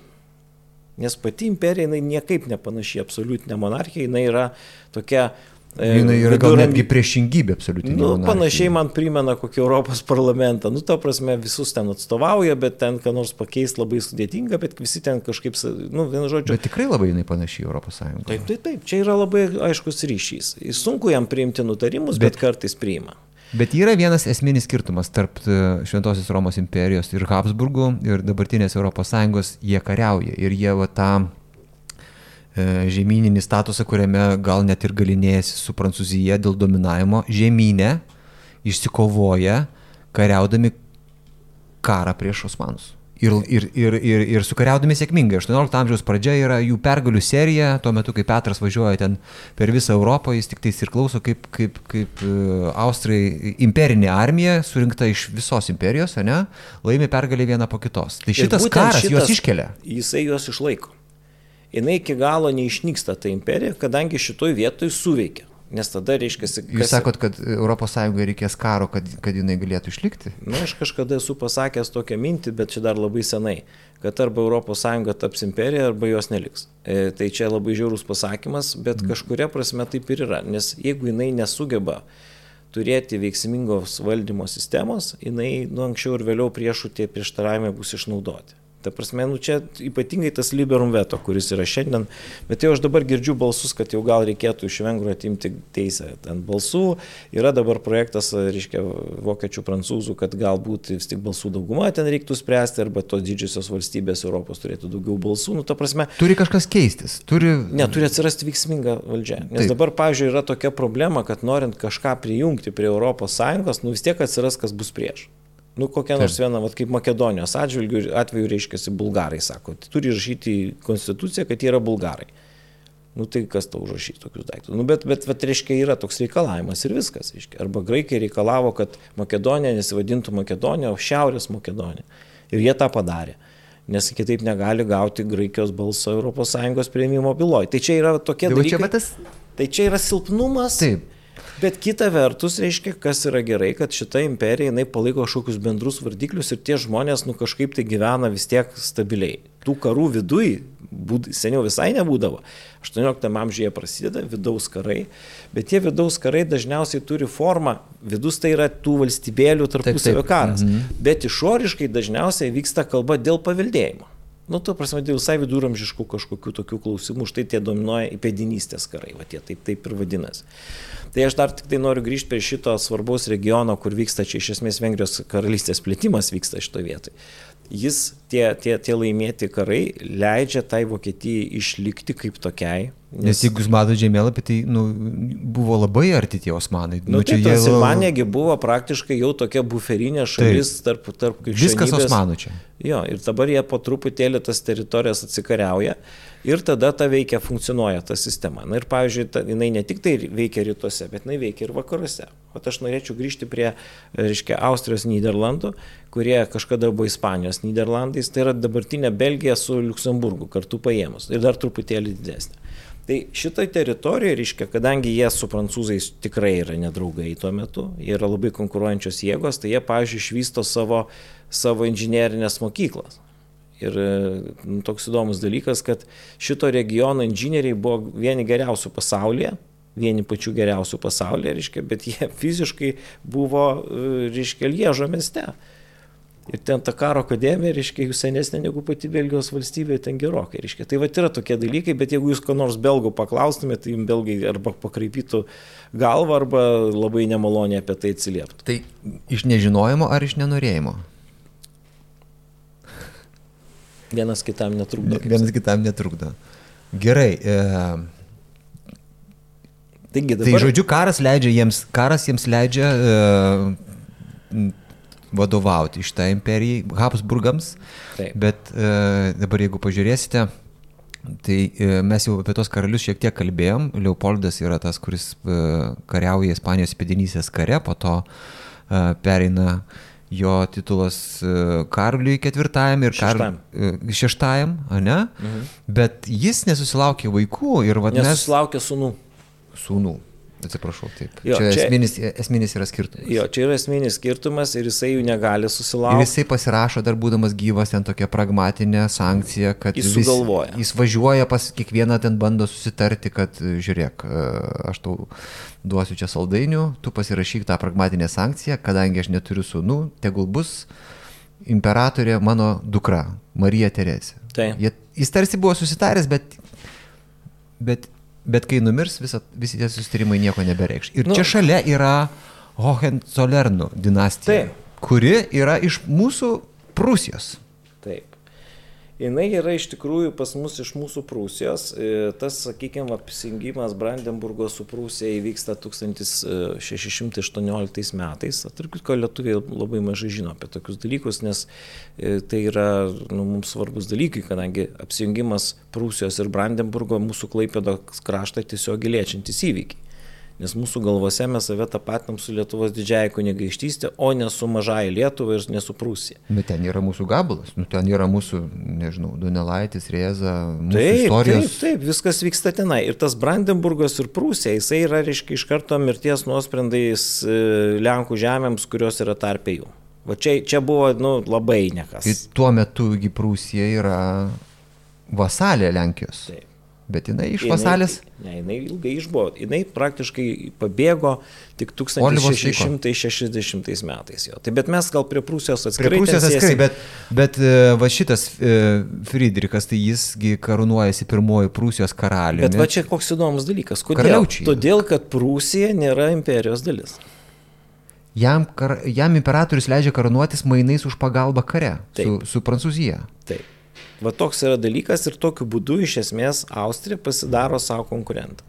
Nes pati imperija, jinai niekaip nepanaši absoliutinė monarchija, jinai yra tokia e, Jinai yra gal netgi priešingybė absoliutinė. Nu, panašiai man primena kokį Europos parlamentą. Nu, ta prasme, visus ten atstovauja, bet ten ką nors pakeisti labai sudėtinga, bet visi ten kažkaip, nu, vienu žodžiu. Bet tikrai labai jinai panašiai Europos Sąjunga. Taip, taip, taip. Čia yra labai aiškus ryšys. Sunku jam priimti nutarimus, bet, bet kartais priima. Bet yra vienas esminis skirtumas tarp e, Šventosios Romos imperijos ir Habsburgų ir dabartinės ES, jie kariauja ir jie va tą žemyninį statusą, kuriame gal net ir galinėjasi su Prancūzija dėl dominavimo, žemynė išsikovoja kariaudami karą prieš Osmanus. Ir, ir, ir, ir, ir sukariaudami sėkmingai. 18 amžiaus pradžia yra jų pergalių serija, tuo metu, kai Petras važiuoja ten per visą Europą, jis tik tais ir klauso, kaip, kaip, kaip e, Austrai imperinė armija, surinkta iš visos imperijos, ne, laimi pergalį vieną po kitos. Tai šitas karas šitas, juos iškelia. Jisai juos išlaiko. Jis iki galo neišnyksta ta imperija, kadangi šitoj vietoj suveikia. Nes tada reiškia... Kas... Jūs sakot, kad ES reikės karo, kad, kad jinai galėtų išlikti? Na, aš kažkada esu pasakęs tokią mintį, bet čia dar labai senai, kad arba ES taps imperija, arba jos neliks. E, tai čia labai žiaurus pasakymas, bet mm. kažkuria prasme taip ir yra. Nes jeigu jinai nesugeba turėti veiksmingos valdymo sistemos, jinai nu, anksčiau ir vėliau priešų tie prieštaravimai bus išnaudoti. Ta prasme, nu čia ypatingai tas liberum veto, kuris yra šiandien, bet jau aš dabar girdžiu balsus, kad jau gal reikėtų iš vengrų atimti teisę ant balsų. Yra dabar projektas, reiškia, vokiečių, prancūzų, kad galbūt vis tik balsų dauguma ten reiktų spręsti, arba tos didžiosios valstybės Europos turėtų daugiau balsų. Nu, ta prasme. Turi kažkas keistis. Turi... Ne, turi atsirasti veiksminga valdžia. Nes Taip. dabar, pavyzdžiui, yra tokia problema, kad norint kažką prijungti prie ES, nu vis tiek atsiras, kas bus prieš. Nu, kokia nors viena, vat, kaip Makedonijos atžvilgių atveju reiškia, bulgarai sako, tai turi rašyti į konstituciją, kad jie yra bulgarai. Nu tai kas tau užrašys tokius daiktus. Nu, bet, bet, bet reiškia, yra toks reikalavimas ir viskas. Reiškia. Arba graikai reikalavo, kad Makedonija nesivadintų Makedonija, o Šiaurės Makedonija. Ir jie tą padarė. Nes kitaip negali gauti Graikijos balso ES prieimimo byloje. Tai čia yra tokie dalykai. Čia, tas... Tai čia yra silpnumas. Taip. Bet kita vertus, reiškia, kas yra gerai, kad šita imperija, jinai palaiko kažkokius bendrus vardiklius ir tie žmonės, nu kažkaip tai gyvena vis tiek stabiliai. Tų karų vidui, būd, seniau visai nebūdavo. 18 amžiuje prasideda vidaus karai, bet tie vidaus karai dažniausiai turi formą, vidus tai yra tų valstybėlių tarpusavio karas, mhm. bet išoriškai dažniausiai vyksta kalba dėl paveldėjimo. Nu, tu prasme, dėl visai viduramžiškų kažkokių tokių klausimų, štai tie dominuoja įpėdinystės karai, va tie taip, taip ir vadinasi. Tai aš dar tik tai noriu grįžti prie šito svarbaus regiono, kur vyksta čia iš esmės Vengrijos karalystės plėtimas vyksta šitoje vietoje. Jis, tie, tie, tie laimėti karai leidžia tai Vokietijai išlikti kaip tokiai. Nes, nes jeigu jūs matote žemėlapį, tai nu, buvo labai arti tie osmanai. Nu, nu, tai čia Transilvanėgi buvo praktiškai jau tokia buferinė šalis taip. tarp, tarp krikščionybės. Viskas osmanų čia. Jo, ir dabar jie po truputėlį tas teritorijas atsikariauja ir tada ta veikia, funkcionuoja ta sistema. Na ir pavyzdžiui, ta, jinai ne tik tai veikia rytuose, bet jinai veikia ir vakaruose. O aš norėčiau grįžti prie, reiškia, Austrijos Niderlandų, kurie kažkada buvo Ispanijos Niderlandais, tai yra dabartinė Belgija su Luksemburgu kartu paėmus ir dar truputėlį didesnė. Tai šitoj teritorijoje, reiškia, kadangi jie su prancūzais tikrai yra nedraugai tuo metu, jie yra labai konkuruojančios jėgos, tai jie, pavyzdžiui, išvysto savo, savo inžinierinės mokyklas. Ir nu, toks įdomus dalykas, kad šito regiono inžinieriai buvo vieni geriausių pasaulyje, vieni pačių geriausių pasaulyje, reiškia, bet jie (laughs) fiziškai buvo, reiškia, Liežo mieste. Ir ten ta karo akademija, reiškia, jų senesnė negu pati Belgijos valstybė, ten gerokai, reiškia. Tai va yra tokie dalykai, bet jeigu jūs ko nors belgų paklaustumėte, tai jums belgai arba pakraipytų galvą, arba labai nemaloniai apie tai atsilieptų. Tai iš nežinojimo ar iš nenorėjimo? Vienas kitam netrukdo. Vienas kitam netrukdo. Gerai. E... Taigi tai dabar... Tai žodžiu, karas leidžia jiems, karas jiems leidžia e, vadovauti šitą imperijai, Habsburgams. Taip. Bet e, dabar jeigu pažiūrėsite, tai e, mes jau apie tos karalius šiek tiek kalbėjom. Leopoldas yra tas, kuris e, kariauja Ispanijos pėdinysės kare, po to e, pereina jo titulas Karliui ketvirtajam ir šeštajam, Kar... Šeštajam ne? Mhm. Bet jis nesusilaukė vaikų ir vadinasi. Nesusilaukė sunų. Sūnų. Atsiprašau, taip. Jo, čia, čia esminis, esminis yra skirtumas. Jo, čia yra esminis skirtumas ir jisai jų negali susilaukti. Ir jisai pasirašo dar būdamas gyvas ten tokia pragmatinė sankcija, kad jis sugalvoja. Vis, jis važiuoja pas kiekvieną ten bando susitarti, kad žiūrėk, e, aš tau duosiu čia saldainių, tu pasirašyk tą pragmatinę sankciją, kadangi aš neturiu sūnų, tegul bus imperatorė mano dukra, Marija Teresė. Tai. Jis tarsi buvo susitaręs, bet, bet, bet kai numirs, visa, visi tie susitarimai nieko nebereikš. Ir nu, čia šalia yra Hohenzollernų dinastija, tai. kuri yra iš mūsų Prūsijos jinai yra iš tikrųjų pas mus iš mūsų Prūsijos. E, tas, sakykime, apsijungimas Brandenburgo su Prūsija įvyksta 1618 metais. Tarp kitko, lietuviai labai mažai žino apie tokius dalykus, nes e, tai yra nu, mums svarbus dalykai, kadangi apsijungimas Prūsijos ir Brandenburgo mūsų Klaipėdo kraštą tiesiog giliečiantis įvykiai. Nes mūsų galvose mes save tapatinam su Lietuvos didžiaja kunigaikštystė, o ne su mažai Lietuva ir ne su Prūsija. Bet ten yra mūsų gabalas, nu, ten yra mūsų, nežinau, Donelaitis, Rėza, mūsų Taip, istorijos. taip, taip, viskas vyksta tenai. Ir tas Brandenburgas ir Prūsija, jisai yra, reiškia, iš karto mirties nuosprendais e, Lenkų žemėms, kurios yra tarpė jų. Va čia, čia buvo, nu, labai nekas. Ir tuo metu Prūsija yra vasalė Lenkijos. Taip. Bet jinai iš vasalės. Ne, jinai ilgai išbuvo. Jinai praktiškai pabėgo tik Olivos 1660 metais. Jo. Tai bet mes gal prie Prūsijos Prie atskirai. Prūsijos ten atskirai, bet, bet e, va šitas e, Friedrichas, tai jisgi karūnuojasi pirmoji Prūsijos karaliumi. Bet va čia koks įdomus dalykas. Kodėl? Karaliaučiai. Todėl, kad Prūsija nėra imperijos dalis. Jam, kar, jam imperatorius leidžia karūnuotis mainais už pagalbą kare su, Taip. su Prancūzija. Taip. Va toks yra dalykas ir tokiu būdu iš esmės Austrija pasidaro savo konkurentą.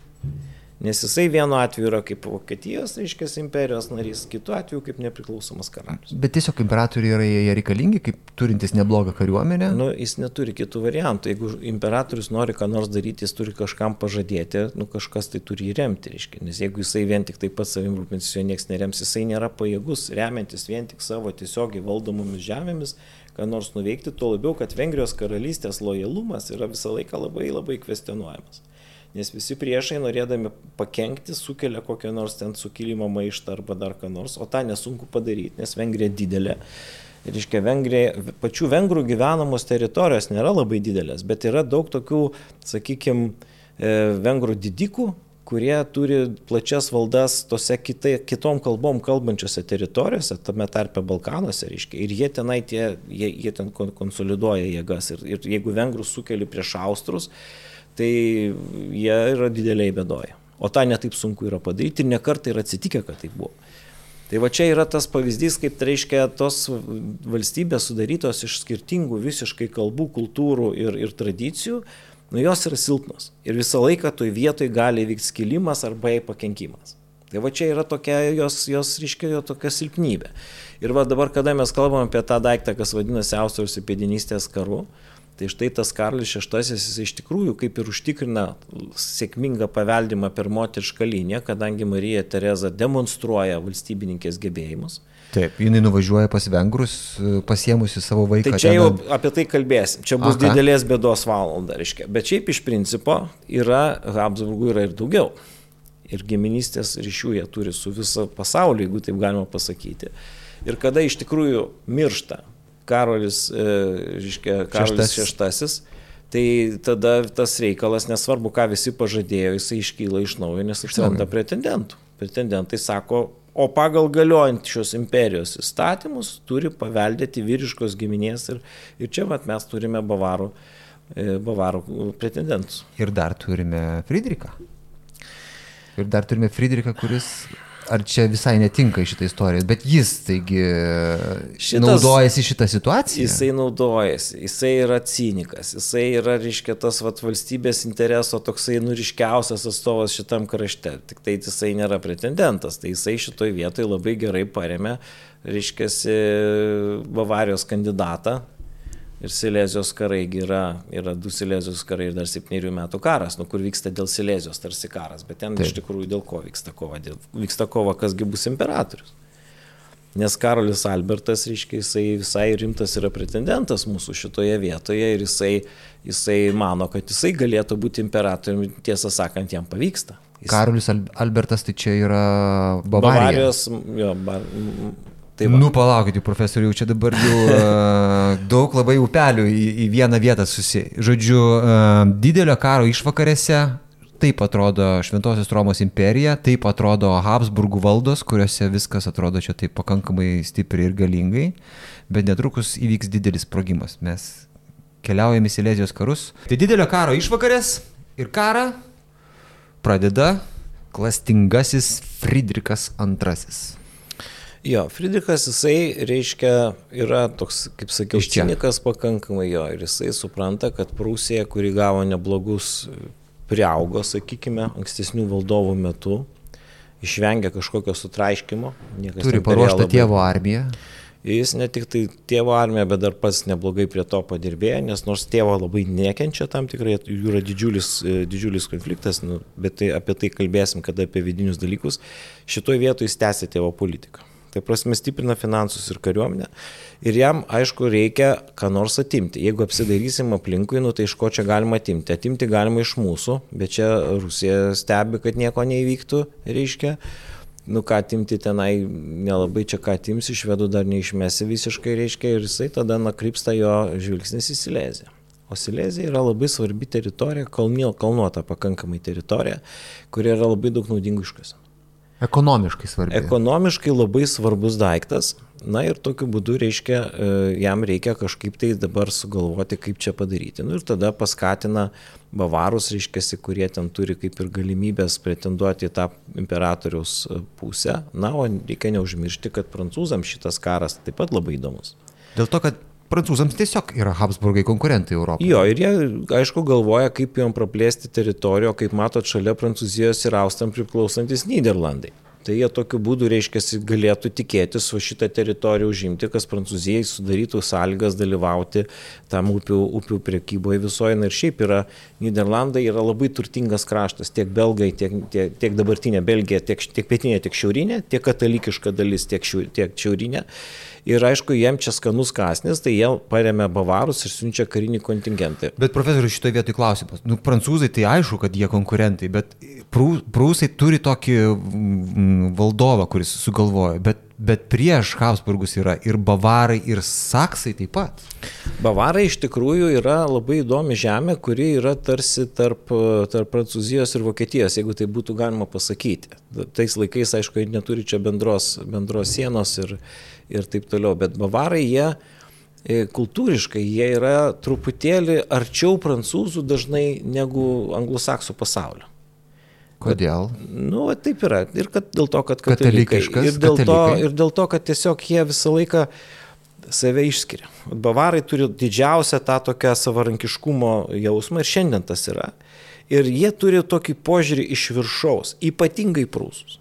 Nes jisai vienu atveju yra kaip Vokietijos, reiškia, imperijos narys, kitu atveju kaip nepriklausomas karalius. Bet tiesiog imperatoriai yra jie reikalingi, kaip turintis neblogą kariuomenę. Nu, jis neturi kitų variantų. Jeigu imperatorius nori ką nors daryti, jis turi kažkam pažadėti, nu kažkas tai turi jį remti, reiškia. Nes jeigu jisai vien tik taip pat savim rūpinsis, jo niekas nerems, jisai nėra pajėgus remiantis vien tik savo tiesiogiai valdomomis žemėmis, ką nors nuveikti, tuo labiau, kad Vengrijos karalystės lojalumas yra visą laiką labai labai kvestionuojamas. Nes visi priešai, norėdami pakengti, sukelia kokią nors ten sukilimą maištą arba dar ką nors, o tą nesunku padaryti, nes Vengrija didelė. Ir iškia, Vengrija, pačių vengrų gyvenamos teritorijos nėra labai didelės, bet yra daug tokių, sakykime, vengrų didikų, kurie turi plačias valdas tose kitai, kitom kalbom kalbančiose teritorijose, tame tarpe Balkanuose, reiškia, ir jie tenai tie, jie, jie ten kon- konsoliduoja jėgas. Ir, ir jeigu vengrus sukeli prieš austrus, tai jie yra dideliai bėdoje. O tą netaip sunku yra padaryti ir nekartai yra atsitikę, kad tai buvo. Tai va čia yra tas pavyzdys, kaip tai reiškia tos valstybės sudarytos iš skirtingų visiškai kalbų, kultūrų ir, ir tradicijų, nu jos yra silpnos. Ir visą laiką toj vietoj gali vykti skilimas arba jai pakenkimas. Tai va čia yra tokia jos, jos reiškia, jo tokia silpnybė. Ir va dabar, kada mes kalbam apie tą daiktą, kas vadinasi Austrijos įpėdinystės karu, tai štai tas Karlis VI, jis iš tikrųjų kaip ir užtikrina sėkmingą paveldimą per moterišką liniją, kadangi Marija Tereza demonstruoja valstybininkės gebėjimus. Taip, jinai nuvažiuoja pas vengrus, e, pasiemusi savo vaiką. Tai čia ten- jau apie tai kalbėsim. Čia bus Aha. didelės bėdos valanda, reiškia. Bet šiaip iš principo yra, Habsburgų yra ir daugiau. Ir giminystės ryšių jie turi su viso pasauliu, jeigu taip galima pasakyti. Ir kada iš tikrųjų miršta Karolis, e, reiškia, Karolis Šeštasis. šeštasis, tai tada tas reikalas, nesvarbu, ką visi pažadėjo, jisai iškyla iš naujo, nes atsiranda pretendentų. Pretendentai sako, o pagal galiojančios imperijos įstatymus turi paveldėti vyriškos giminės ir, ir čia vat, mes turime bavarų, e, bavarų pretendentus. Ir dar turime Friedrichą. Ir dar turime Friedrichą, kuris, ar čia visai netinka šitą istoriją, bet jis, taigi, Šitas- naudojasi šitą situaciją. Jisai naudojasi, jisai yra cinikas, jisai yra, reiškia, tas vat, valstybės intereso toksai nuriškiausias atstovas šitam krašte, tik tai jisai nėra pretendentas, tai jisai šitoj vietoj labai gerai paremė, reiškia, Bavarijos kandidatą. Ir Silezijos karai yra, yra du Silezijos karai ir dar septyniarių metų karas, nu kur vyksta dėl Silezijos tarsi karas, bet ten Taip. iš tikrųjų dėl ko vyksta kova, dėl, vyksta kova, kasgi bus imperatorius. Nes Karolis Albertas, reiškia, jisai visai rimtas yra pretendentas mūsų šitoje vietoje ir jisai, jisai mano, kad jisai galėtų būti imperatoriumi, tiesą sakant, jam pavyksta. Jis Karolis Al Albertas tai čia yra Bavarija. Bavarijos, jo, bar, tai va. Nu, palaukit, profesoriu, čia dabar jau uh, (laughs) daug labai upelių į, į vieną vietą susi. Žodžiu, uh, didelio karo išvakarėse taip atrodo Šventosios Romos imperija, taip atrodo Habsburgų valdos, kuriuose viskas atrodo čia taip pakankamai stipriai ir galingai, bet netrukus įvyks didelis sprogimas. Mes keliaujame į Silezijos karus. Tai didelio karo išvakarės ir karą pradeda klastingasis Friedrichas II. Jo, Friedrichas jisai, reiškia, yra toks, kaip sakiau, cinikas pakankamai jo ir jisai supranta, kad Prūsija, kuri gavo neblogus priaugo, sakykime, ankstesnių valdovų metu, išvengia kažkokio sutraiškimo. Turi paruoštą tėvo armiją. Jis ne tik tai tėvo armija, bet dar pats neblogai prie to padirbėjo, nes nors tėvo labai nekenčia tam tikrai, jų yra didžiulis, e, didžiulis konfliktas, nu, bet tai, apie tai kalbėsim, kada apie vidinius dalykus, šitoje vietoje jis tęsė tėvo politiką. Tai prasme stiprina finansus ir kariuomenę. Ir jam, aišku, reikia ką nors atimti. Jeigu apsidairysim aplinkui, nu tai iš ko čia galima atimti? Atimti galima iš mūsų, bet čia Rusija stebi, kad nieko neįvyktų, reiškia nu ką atimti tenai, nelabai čia ką atimsi, švedų dar neišmesi visiškai, reiškia, ir jisai tada nakrypsta jo žvilgsnis į Sileziją. O Silezija yra labai svarbi teritorija, kalnio, kalnuota pakankamai teritorija, kur yra labai daug naudingų iškasenų. Ekonomiškai svarbi. Ekonomiškai labai svarbus daiktas. Na ir tokiu būdu reiškia, e, jam reikia kažkaip tai dabar sugalvoti, kaip čia padaryti. Nu, ir tada paskatina bavarus, reiškia, kurie ten turi kaip ir galimybės pretenduoti į tą imperatoriaus e, pusę. Na, o reikia neužmiršti, kad prancūzams šitas karas taip pat labai įdomus. Dėl to, kad prancūzams tiesiog yra Habsburgai konkurentai Europoje. Jo, ir jie, aišku, galvoja, kaip jom praplėsti teritoriją, kaip matot, šalia Prancūzijos ir Austram priklausantis Niderlandai. Tai jie tokiu būdu, reiškia, galėtų tikėtis su šitą teritoriją užimti, kas Prancūzijai sudarytų sąlygas dalyvauti tam upių, upių priekyboje visoje. Na ir šiaip yra, Niderlandai yra labai turtingas kraštas, tiek belgai, tiek, tiek, tiek dabartinė Belgija, tiek, tiek pietinė, tiek šiaurinė, tiek katalikiška dalis, tiek, šiu, tiek šiaurinė. Ir aišku, jiem čia skanus kasnis, tai jie paremia bavarus ir siunčia karinį kontingentą. Bet profesorius šitoje vietoje klausimas. Nu, prancūzai tai aišku, kad jie konkurentai, bet prūsai turi tokį mm, valdovą, kuris sugalvojo, bet, bet prieš Habsburgus yra ir bavarai, ir saksai taip pat. Bavarai iš tikrųjų yra labai įdomi žemė, kuri yra tarsi tarp, tarp Prancūzijos ir Vokietijos, jeigu tai būtų galima pasakyti. Tais laikais, aišku, jie neturi čia bendros, bendros sienos ir, ir taip toliau. Bet bavarai jie e, kultūriškai jie yra truputėlį arčiau prancūzų dažnai negu anglosaksų pasaulio. Kodėl? Nu, taip yra. Ir kad, dėl to, kad katalikai. Ir dėl, katalikai. to, ir dėl to, kad tiesiog jie visą laiką save išskiria. Bavarai turi didžiausią tą tokią savarankiškumo jausmą ir šiandien tas yra. Ir jie turi tokį požiūrį iš viršaus, ypatingai prūsus.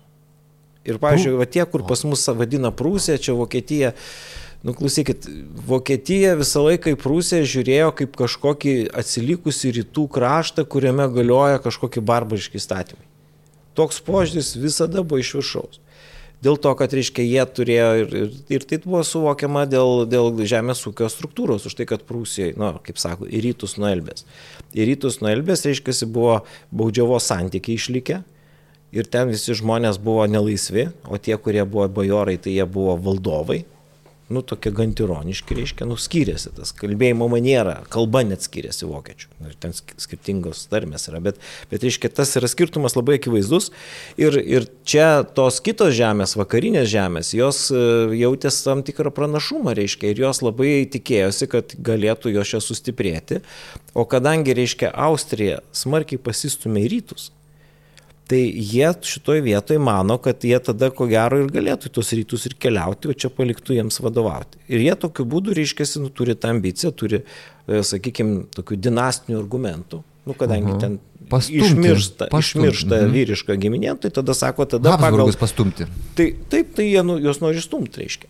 Ir, pavyzdžiui, va, tie, kur pas mus vadina Prūsija, čia Vokietija, nu klausykit, Vokietija visą laiką į Prūsiją žiūrėjo kaip kažkokį atsilikusi rytų kraštą, kuriame galioja kažkokie barbariški įstatymai. Toks požiūris visada buvo iš viršaus. Dėl to, kad, reiškia, jie turėjo ir, ir, ir tai buvo suvokiama dėl, dėl žemės ūkio struktūros, už tai, kad Prūsijai, na, nu, kaip sako, į rytus nuo Elbės. Į rytus nuo Elbės, reiškia, buvo baudžiavos santykiai išlikę, ir ten visi žmonės buvo nelaisvi, o tie, kurie buvo bajorai, tai jie buvo valdovai. Nu, tokie gan tironiški, reiškia, nu, skiriasi tas kalbėjimo maniera, kalba net skiriasi vokiečių. Ir ten skirtingos tarmės yra, bet, bet reiškia, tas yra skirtumas labai akivaizdus. Ir, ir čia tos kitos žemės, vakarinės žemės, jos e, jautės tam tikrą pranašumą, reiškia, ir jos labai tikėjosi, kad galėtų jos čia sustiprėti. O kadangi, reiškia, Austrija smarkiai pasistumė į rytus, Tai jie šitoje vietoje mano, kad jie tada ko gero ir galėtų tuos rytus ir keliauti, o čia paliktų jiems vadovauti. Ir jie tokiu būdu, reiškia, nu, turi tą ambiciją, turi, e, sakykime, tokių dinastinių argumentų. Nu, kadangi -huh. ten pastumti, išmiršta, pastumti. išmiršta mhm. vyriška giminė, tai tada sako, tada pagal... pastumti. Tai, taip, tai jie nu, juos nori stumti, reiškia.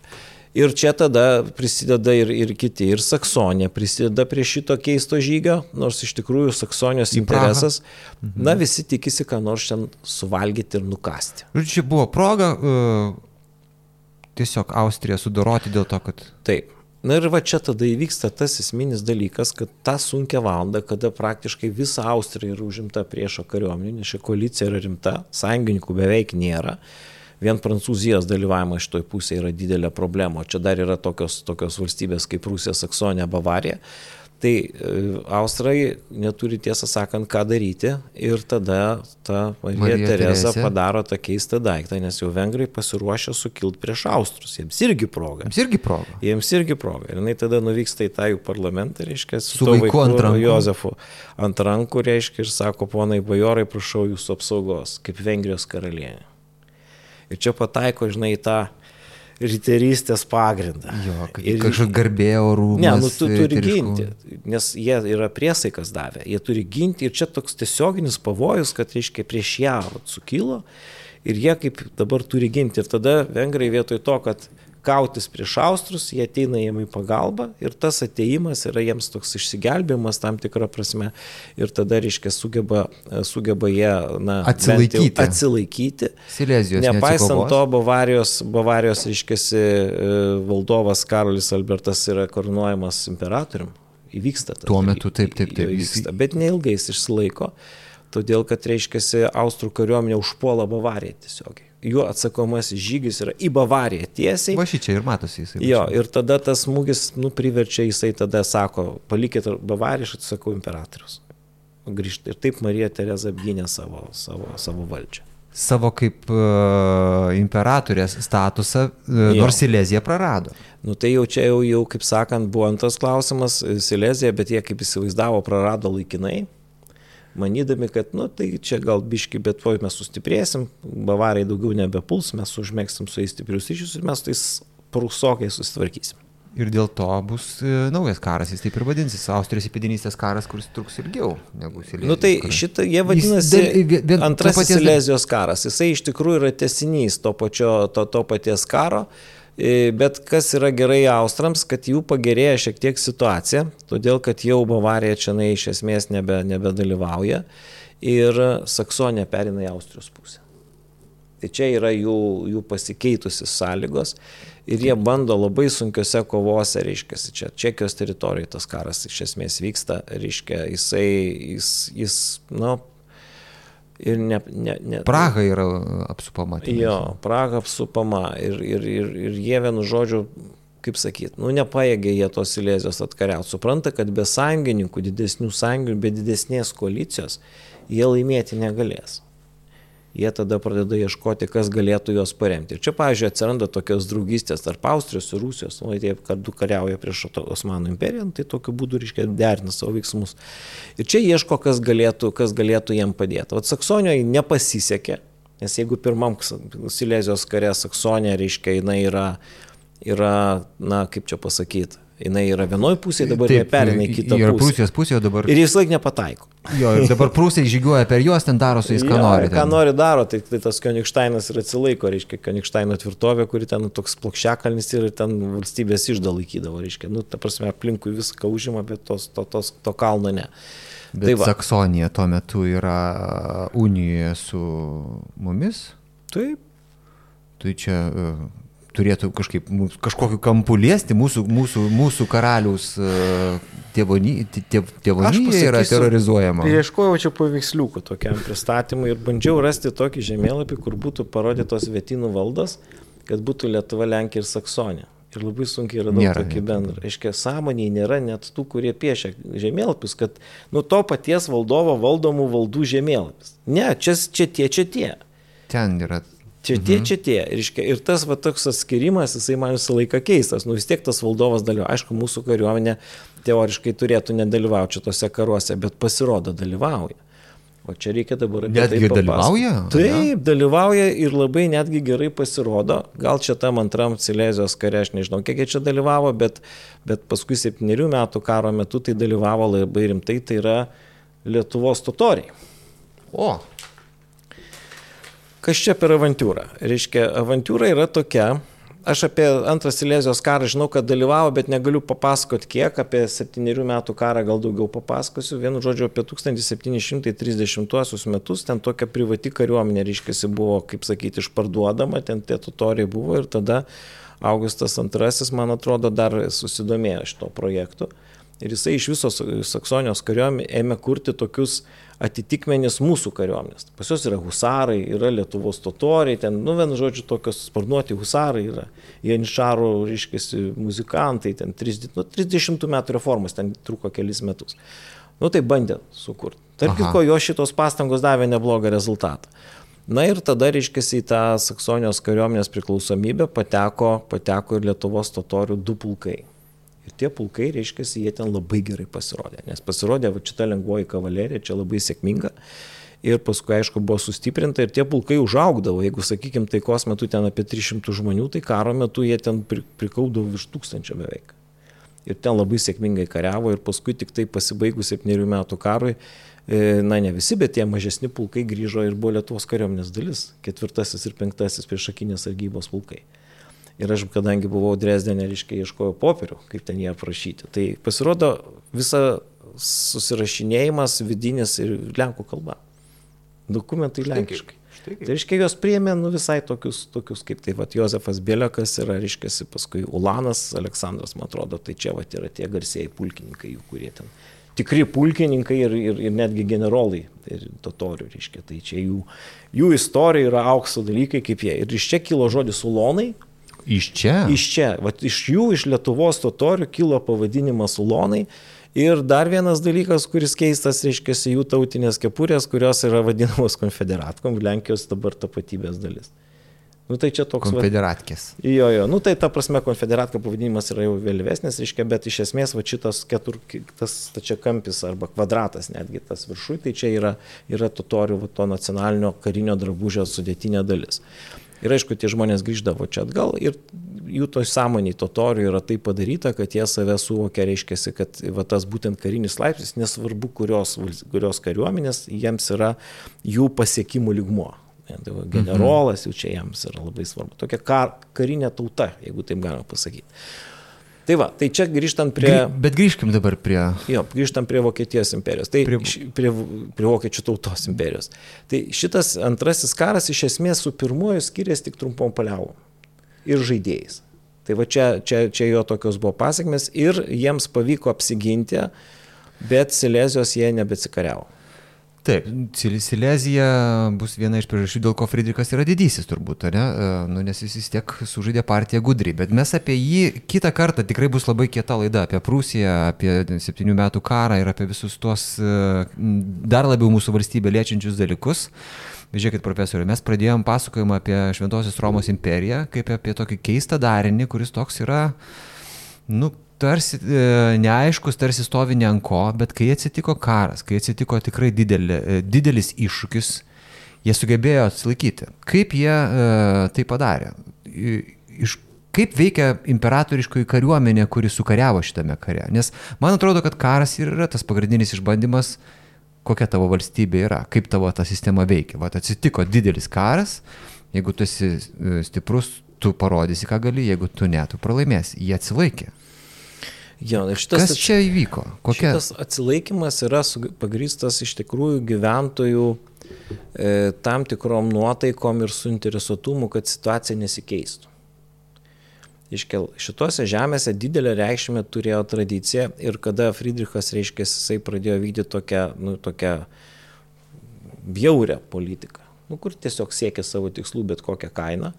Ir čia tada prisideda ir, ir kiti, ir Saksonija prisideda prie šito keisto žygio, nors iš tikrųjų Saksonijos interesas, mhm. na visi tikisi, ką nors ten suvalgyti ir nukasti. Ir čia buvo proga uh, tiesiog Austriją sudoroti dėl to, kad... Taip. Na ir va čia tada įvyksta tas esminis dalykas, kad tą sunkę valandą, kada praktiškai visa Austrija yra užimta priešo kariuomenė, nes ši koalicija yra rimta, sąjungininkų beveik nėra, uh, vien Prancūzijos dalyvavimas šitoj pusėje yra didelė problema. O čia dar yra tokios, tokios valstybės kaip Rusija, Saksonija, Bavarija. Tai e, Austrai neturi tiesą sakant, ką daryti ir tada ta Marija, Marija Teresa padaro tą keistą daiktą, nes jau vengrai pasiruošę sukilti prieš Austrus. Jiems irgi proga. Jiems irgi proga. Jiems irgi proga. Ir jinai tada nuvyksta į tą jų parlamentą, reiškia, su, su vaiku, vaiku ant rankų. Jozefu ant rankų, reiškia, ir sako, ponai bajorai, prašau jūsų apsaugos, kaip Vengrijos karalienė. Ir čia pataiko, žinai, tą riterystės pagrindą. Jo, ir kažkokia garbė orų. Ne, nu tu turi ginti, nes jie yra priesaikas davę, jie turi ginti ir čia toks tiesioginis pavojus, kad, reiškia, prieš ją sukilo ir jie kaip dabar turi ginti. Ir tada vengrai vietoj to, kad kautis prieš austrus, jie ateina jiem į pagalbą ir tas ateimas yra jiems toks išsigelbėjimas tam tikrą prasme ir tada, reiškia, sugeba, sugeba jie na, atsilaikyti. atsilaikyti. Silezijos. Nepaisant to, Bavarijos, Bavarijos reiškiasi, valdovas Karolis Albertas yra koronuojamas imperatorium. Įvyksta tas. Tuo metu taip, taip, taip. Įvyksta, bet neilgai jis išsilaiko, todėl kad, reiškiasi, Austrų kariuomenė užpuola Bavariją tiesiogiai jų atsakomasis žygis yra į Bavariją tiesiai. Va šį čia ir matosi jisai. Jo, ir tada tas smūgis, nu, priverčia jisai tada sako, palikit Bavariją, aš atsakau imperatorius. Grįžta. Ir taip Marija Tereza apgynė savo, savo, savo valdžią. Savo kaip uh, imperatorės statusą, uh, nors Silezija prarado. Nu tai jau čia jau, jau, kaip sakant, buvo antras klausimas, Silezija, bet jie kaip įsivaizdavo, prarado laikinai manydami, kad, nu, tai čia gal biški, bet voj mes sustiprėsim, bavarai daugiau nebepuls, mes užmėgsim su jais stiprius ryšius ir mes tais prūsokai susitvarkysim. Ir dėl to bus e, naujas karas, jis taip ir vadinsis, Austrijos įpėdinystės karas, kuris truks ilgiau negu Silezijos. Nu tai šitą jie vadinasi dėl, antrasis paties... Silezijos karas, jisai iš tikrųjų yra tesinys to, pačio, to, to paties karo. E, bet kas yra gerai austrams, kad jų pagerėja šiek tiek situacija, todėl kad jau Bavarija čia na, iš esmės nebe, nebedalyvauja ir Saksonija perina į Austrijos pusę. Tai čia yra jų, jų pasikeitusios sąlygos ir jie bando labai sunkiose kovose, reiškia, čia Čekijos teritorijoje tas karas iš esmės vyksta, reiškia, jisai, jis, jis nu, ir ne, ne, ne. Praha yra apsupama. Tai jo, Praha apsupama ir, ir, ir, ir jie vienu žodžiu, kaip sakyt, nu nepaėgė jie tos Silezijos atkariauti. Supranta, kad be sąjungininkų, didesnių sąjungininkų, be didesnės koalicijos jie laimėti negalės jie tada pradeda ieškoti, kas galėtų juos paremti. Ir čia, pavyzdžiui, atsiranda tokios draugystės tarp Austrijos ir Rusijos, o jie kartu kariauja prieš Osmanų imperiją, tai tokiu būdu, reiškia, derina savo veiksmus. Ir čia ieško, kas galėtų, kas galėtų jiem padėti. O Saksonijoje nepasisekė, nes jeigu pirmam Silezijos kare Saksonija, reiškia, jinai yra, yra, na, kaip čia pasakyti, jinai yra vienoje pusėje, dabar Taip, jie perina į kitą pusę. Ir Prūsijos pusėje dabar. Ir jis laik nepataiko. Jo, ir dabar Prūsai žygiuoja per juos, ten daro su jais, ką jo, nori. Ten. Ką nori daro, tai, tai tas Kionigštainas ir atsilaiko, reiškia, Kionigštaino tvirtovė, kuri ten toks plokščiakalnis ir ten valstybės išdą laikydavo, reiškia, nu, ta prasme, aplinkui viską užima, bet tos, to, tos, to kalno ne. Bet tai va. Saksonija tuo metu yra unijoje su mumis. Taip. Tai čia uh, turėtų kažkaip kažkokiu kampu liesti mūsų, mūsų, mūsų karalius e, tėvonija yra terrorizuojama. Ieškojau čia paveiksliukų tokiam pristatymui ir bandžiau rasti tokį žemėlapį, kur būtų parodytos vietinų valdos, kad būtų Lietuva, Lenkija ir Saksonija. Ir labai sunkiai yra daug tokį bendrą. Aiškiai, sąmoniai nėra net tų, kurie piešia žemėlapius, kad nu to paties valdovo valdomų valdų žemėlapis. Ne, čia, čia tie, čia tie. Ten yra Čia tie, mhm. čia tie. Reiškia, ir tas va, toks atskirimas, jisai man visą laiką keistas. Nu vis tiek tas valdovas dalyvauja. Aišku, mūsų kariuomenė teoriškai turėtų nedalyvauti šitose karuose, bet pasirodo dalyvauja. O čia reikia dabar apie netgi tai dalyvauja? Taip, ja? dalyvauja ir labai netgi gerai pasirodo. Gal čia tam antram Silezijos kare, aš nežinau, kiek jie čia dalyvavo, bet, bet paskui septyniarių metų karo metu tai dalyvavo labai rimtai, tai yra Lietuvos totoriai. O, Kas čia per avantūrą? Reiškia, avantūra yra tokia, aš apie antrą Silezijos karą žinau, kad dalyvavo, bet negaliu papasakot kiek, apie septyniarių metų karą gal daugiau papasakosiu. Vienu žodžiu, apie 1730 metus ten tokia privati kariuomenė, reiškia, buvo, kaip sakyti, išparduodama, ten tie tutoriai buvo ir tada Augustas II, man atrodo, dar susidomėjo šito projektu. Ir jisai iš visos Saksonijos kariuomenė ėmė kurti tokius atitikmenis mūsų kariuomenės. Pas juos yra husarai, yra Lietuvos totoriai, ten, nu, vien žodžiu, tokios sparnuoti husarai yra, Janišaro, reiškiasi, muzikantai, ten 30, nu, 30 metų reformos, ten truko kelis metus. Nu, tai bandė sukurti. Tarp kitko, jo šitos pastangos davė neblogą rezultatą. Na ir tada, reiškia, į tą Saksonijos kariuomenės priklausomybę pateko, pateko ir Lietuvos totorių du pulkai. Ir tie pulkai, reiškia, jie ten labai gerai pasirodė, nes pasirodė va, šita lengvoji kavalerija, čia labai sėkminga. Ir paskui, aišku, buvo sustiprinta ir tie pulkai užaugdavo. Jeigu, sakykime, taikos metu ten apie 300 žmonių, tai karo metu jie ten prikaupdavo virš tūkstančio beveik. Ir ten labai sėkmingai kariavo ir paskui tik tai pasibaigus septyniarių metų karui, e, na ne visi, bet tie mažesni pulkai grįžo ir buvo Lietuvos kariuomenės dalis - ketvirtasis ir penktasis priešakinės sargybos pulkai. Ir aš, kadangi buvau Dresdenė, reiškia, ieškojau popierių, kaip ten jie aprašyti. Tai pasirodo, visa susirašinėjimas vidinis ir lenkų kalba. Dokumentai lenkiškai. Tai reiškia, jos priėmė nu, visai tokius, tokius kaip tai, va, Josefas Bielekas yra, reiškia, paskui Ulanas, Aleksandras, man atrodo, tai čia va, yra tie garsieji pulkininkai, jų, kurie ten tikri pulkininkai ir, ir, ir netgi generolai ir totorių, reiškia, tai čia jų, jų istorija yra aukso dalykai kaip jie. Ir iš čia kilo žodis ulonai, Iš čia? Iš čia, Vat iš jų, iš Lietuvos totorių kilo pavadinimas ulonai. Ir dar vienas dalykas, kuris keistas, reiškia, jų tautinės kepurės, kurios yra vadinamos konfederatkom, Lenkijos dabar tapatybės dalis. Nu tai čia toks. Konfederatkės. Va, jo, jo, nu tai ta prasme konfederatka pavadinimas yra jau vėlyvesnis, reiškia, bet iš esmės va šitas ketur, tas tačia kampis arba kvadratas netgi tas viršui, tai čia yra, yra totorių va, to nacionalinio karinio drabužio sudėtinė dalis. Ir aišku, tie žmonės grįždavo čia atgal ir jų toj sąmoniai totorių yra tai padaryta, kad jie save suvokia, reiškia, kad va, tas būtent karinis laipsnis, nesvarbu kurios, kurios kariuomenės, jiems yra jų pasiekimų ligmuo. Tai generolas jau čia jiems yra labai svarbu. Tokia kar, karinė tauta, jeigu taip galima pasakyti. Tai va, tai čia grįžtant prie... Bet grįžkim dabar prie... Jo, grįžtant prie Vokietijos imperijos, tai prie, prie, prie Vokiečių tautos imperijos. Tai šitas antrasis karas iš esmės su pirmuoju skiriasi tik trumpom paliavom ir žaidėjais. Tai va čia, čia, čia jo tokios buvo pasiekmes ir jiems pavyko apsiginti, bet Silezijos jie nebeatsikariavo. Taip, Silezija bus viena iš priežasčių, dėl ko Friedrichas yra didysis turbūt, ne? E, nu, nes jis vis tiek sužaidė partiją gudriai, bet mes apie jį kitą kartą tikrai bus labai kieta laida apie Prūsiją, apie septynių metų karą ir apie visus tuos e, dar labiau mūsų valstybę liečiančius dalykus. Žiūrėkit, profesoriu, mes pradėjom pasakojimą apie Šventosios Romos imperiją, kaip apie tokį keistą darinį, kuris toks yra, nu, tarsi e, neaiškus, tarsi stovi ne ant ko, bet kai atsitiko karas, kai atsitiko tikrai didelė, e, didelis iššūkis, jie sugebėjo atsilaikyti. Kaip jie e, tai padarė? Iš, kaip veikia imperatoriškoji kariuomenė, kuri sukariavo šitame kare? Nes man atrodo, kad karas ir yra tas pagrindinis išbandymas, kokia tavo valstybė yra, kaip tavo ta sistema veikia. Vat atsitiko didelis karas, jeigu tu esi e, stiprus, tu parodysi, ką gali, jeigu tu ne, tu pralaimėsi. Jie atsilaikė. Jo, šitas, Kas čia įvyko? Kokia? Šitas atsilaikimas yra pagrįstas iš tikrųjų gyventojų e, tam tikrom nuotaikom ir suinteresuotumu, kad situacija nesikeistų. Iškel, šituose žemėse didelę reikšmę turėjo tradicija ir kada Friedrichas, reiškia, jisai pradėjo vykdyti tokią, nu, tokią bjaurę politiką, nu, kur tiesiog siekia savo tikslų bet kokią kainą,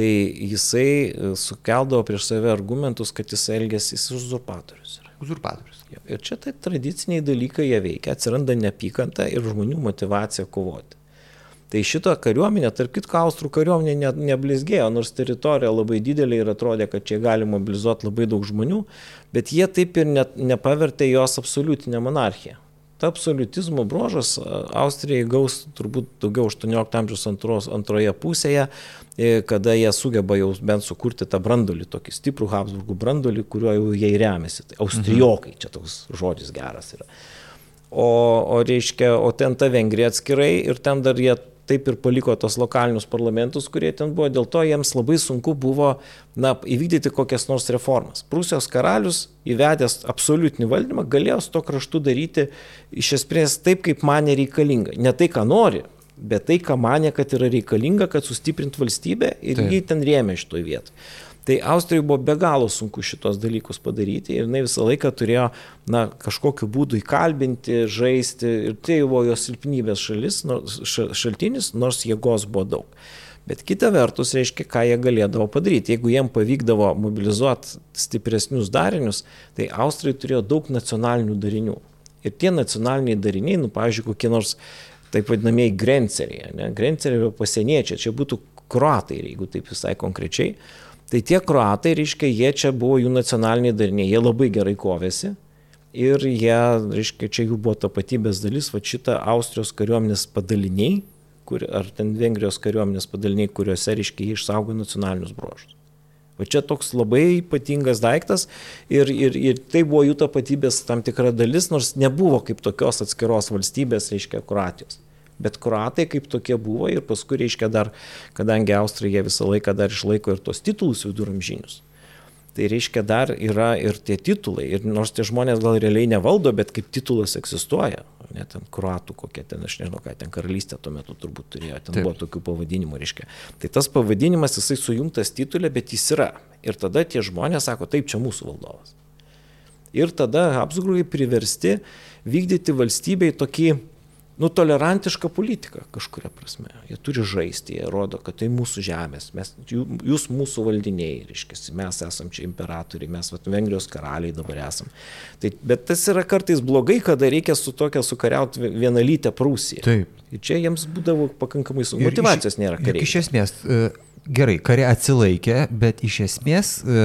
tai jisai e, sukeldavo prieš save argumentus, kad jis elgėsi, jis uzurpatorius. Yra. Uzurpatorius. Ir čia tai tradiciniai dalykai jie veikia, atsiranda neapykanta ir žmonių motivacija kovoti. Tai šito kariuomenė, tarp kitko, Austrų kariuomenė ne, neblizgėjo, nors teritorija labai didelė ir atrodė, kad čia gali mobilizuoti labai daug žmonių, bet jie taip ir ne, nepavertė jos absoliutinę monarchiją ta absoliutizmo bruožas Austrijai gaus turbūt daugiau 18 amžiaus antros, antroje pusėje, e, kada jie sugeba jau bent sukurti tą brandolį, tokį stiprų Habsburgų brandolį, kuriuo jau jie remiasi. Tai austrijokai, čia toks žodis geras yra. O, o reiškia, o ten ta Vengrija atskirai ir ten dar jie taip ir paliko tos lokalinius parlamentus, kurie ten buvo, dėl to jiems labai sunku buvo na, įvykdyti kokias nors reformas. Prūsijos karalius įvedęs absoliutinį valdymą galėjo su to kraštu daryti iš esmės taip, kaip mane reikalinga. Ne tai, ką nori, bet tai, ką mane, kad yra reikalinga, kad sustiprint valstybę ir taip. jį ten rėmė šitoje vietoje. Tai Austrijai buvo be galo sunku šitos dalykus padaryti ir jinai visą laiką turėjo na, kažkokiu būdu įkalbinti, žaisti ir tai buvo jos silpnybės šalis, nors, šaltinis, nors jėgos buvo daug. Bet kita vertus, reiškia, ką jie galėdavo padaryti. Jeigu jiem pavykdavo mobilizuoti stipresnius darinius, tai Austrai turėjo daug nacionalinių darinių. Ir tie nacionaliniai dariniai, nu, pavyzdžiui, kokie nors taip vadinamieji grenceriai, ne? grenceriai pasieniečiai, čia būtų kruatai, jeigu taip visai konkrečiai, Tai tie kruatai, reiškia, jie čia buvo jų nacionaliniai dariniai, jie labai gerai kovėsi ir jie, reiškia, čia jų buvo tapatybės dalis, va šitą Austrijos kariuomenės padaliniai, kur, ar ten Vengrijos kariuomenės padaliniai, kuriuose, reiškia, jie išsaugo nacionalinius brožus. O čia toks labai ypatingas daiktas ir, ir, ir tai buvo jų tapatybės tam tikra dalis, nors nebuvo kaip tokios atskiros valstybės, reiškia, Kroatijos. Bet kruatai kaip tokie buvo ir paskui, reiškia, dar, kadangi Austrai jie visą laiką dar išlaiko ir tos titulus viduramžinius. Tai reiškia, dar yra ir tie titulai. Ir nors tie žmonės gal realiai nevaldo, bet kaip titulas egzistuoja. Net ten kruatų kokia ten, aš nežinau, ką ten karalystė tuo metu turbūt turėjo. Ten Taip. buvo tokių pavadinimų, reiškia. Tai tas pavadinimas, jisai sujungtas titulė, bet jis yra. Ir tada tie žmonės sako, taip, čia mūsų valdovas. Ir tada Habsburgai priversti vykdyti valstybei tokį nu, tolerantišką politiką kažkuria prasme. Jie turi žaisti, jie rodo, kad tai mūsų žemės, mes, jūs mūsų valdiniai, reiškia, mes esam čia imperatoriai, mes vat, Vengrijos karaliai dabar esam. Tai, bet tas yra kartais blogai, kada reikia su tokia sukariauti vienalytę Prūsiją. Taip. Ir čia jiems būdavo pakankamai sunku. Motivacijos nėra kariai. Iš esmės, uh Gerai, kare atsilaikė, bet iš esmės e,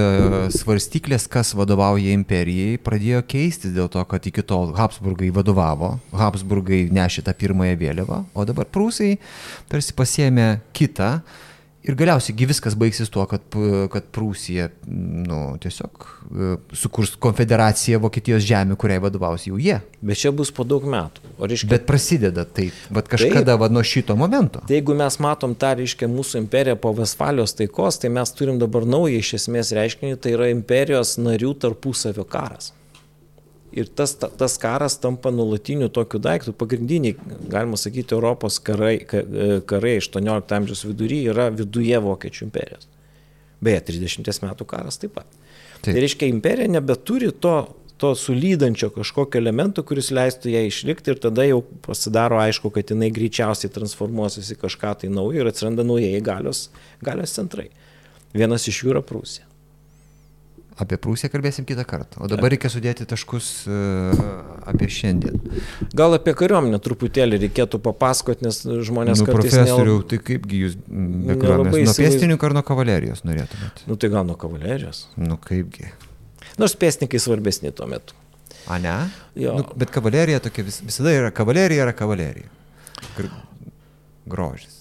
svarstyklės, kas vadovauja imperijai, pradėjo keistis dėl to, kad iki tol Habsburgai vadovavo, Habsburgai nešė tą pirmąją vėliavą, o dabar prūsai tarsi pasėmė kitą Ir galiausiai viskas baigsis tuo, kad, kad Prūsija nu, tiesiog e, sukurs konfederaciją Vokietijos žemė, kuriai vadovaus jau jie. Bet čia bus po daug metų. Reiškia, Bet prasideda tai, bet kažkada taip, va, nuo šito momento. Tai jeigu mes matom tą, reiškia, mūsų imperiją po Vesfalijos taikos, tai mes turim dabar naują iš esmės reiškinį, tai yra imperijos narių tarpusavio karas. Ir tas, tas karas tampa nuolatiniu tokiu daiktu. Pagrindiniai, galima sakyti, Europos karai, karai 18 amžiaus vidury yra viduje Vokiečių imperijos. Beje, 30 metų karas taip pat. Taip. Tai reiškia, imperija nebeturi to, to sulydančio kažkokio elemento, kuris leistų ją išlikti ir tada jau pasidaro aišku, kad jinai greičiausiai transformuosis į kažką tai naujo ir atsiranda naujai galios, galios centrai. Vienas iš jų yra Prūsija. Apie Prūsiją kalbėsim kitą kartą. O dabar reikia sudėti taškus uh, apie šiandien. Gal apie kariuomenę truputėlį reikėtų papasakoti, nes žmonės nu, kartais... Profesoriau, nel... tai kaipgi jūs be kariuomenės? Nuo pėstininkų ar nuo kavalerijos norėtumėt? Nu tai gal nuo kavalerijos. Nu kaipgi. Nors pėstininkai svarbesni tuo metu. A ne? Jo. Nu, bet kavalerija tokia vis, visada yra kavalerija, yra kavalerija. Gr grožis.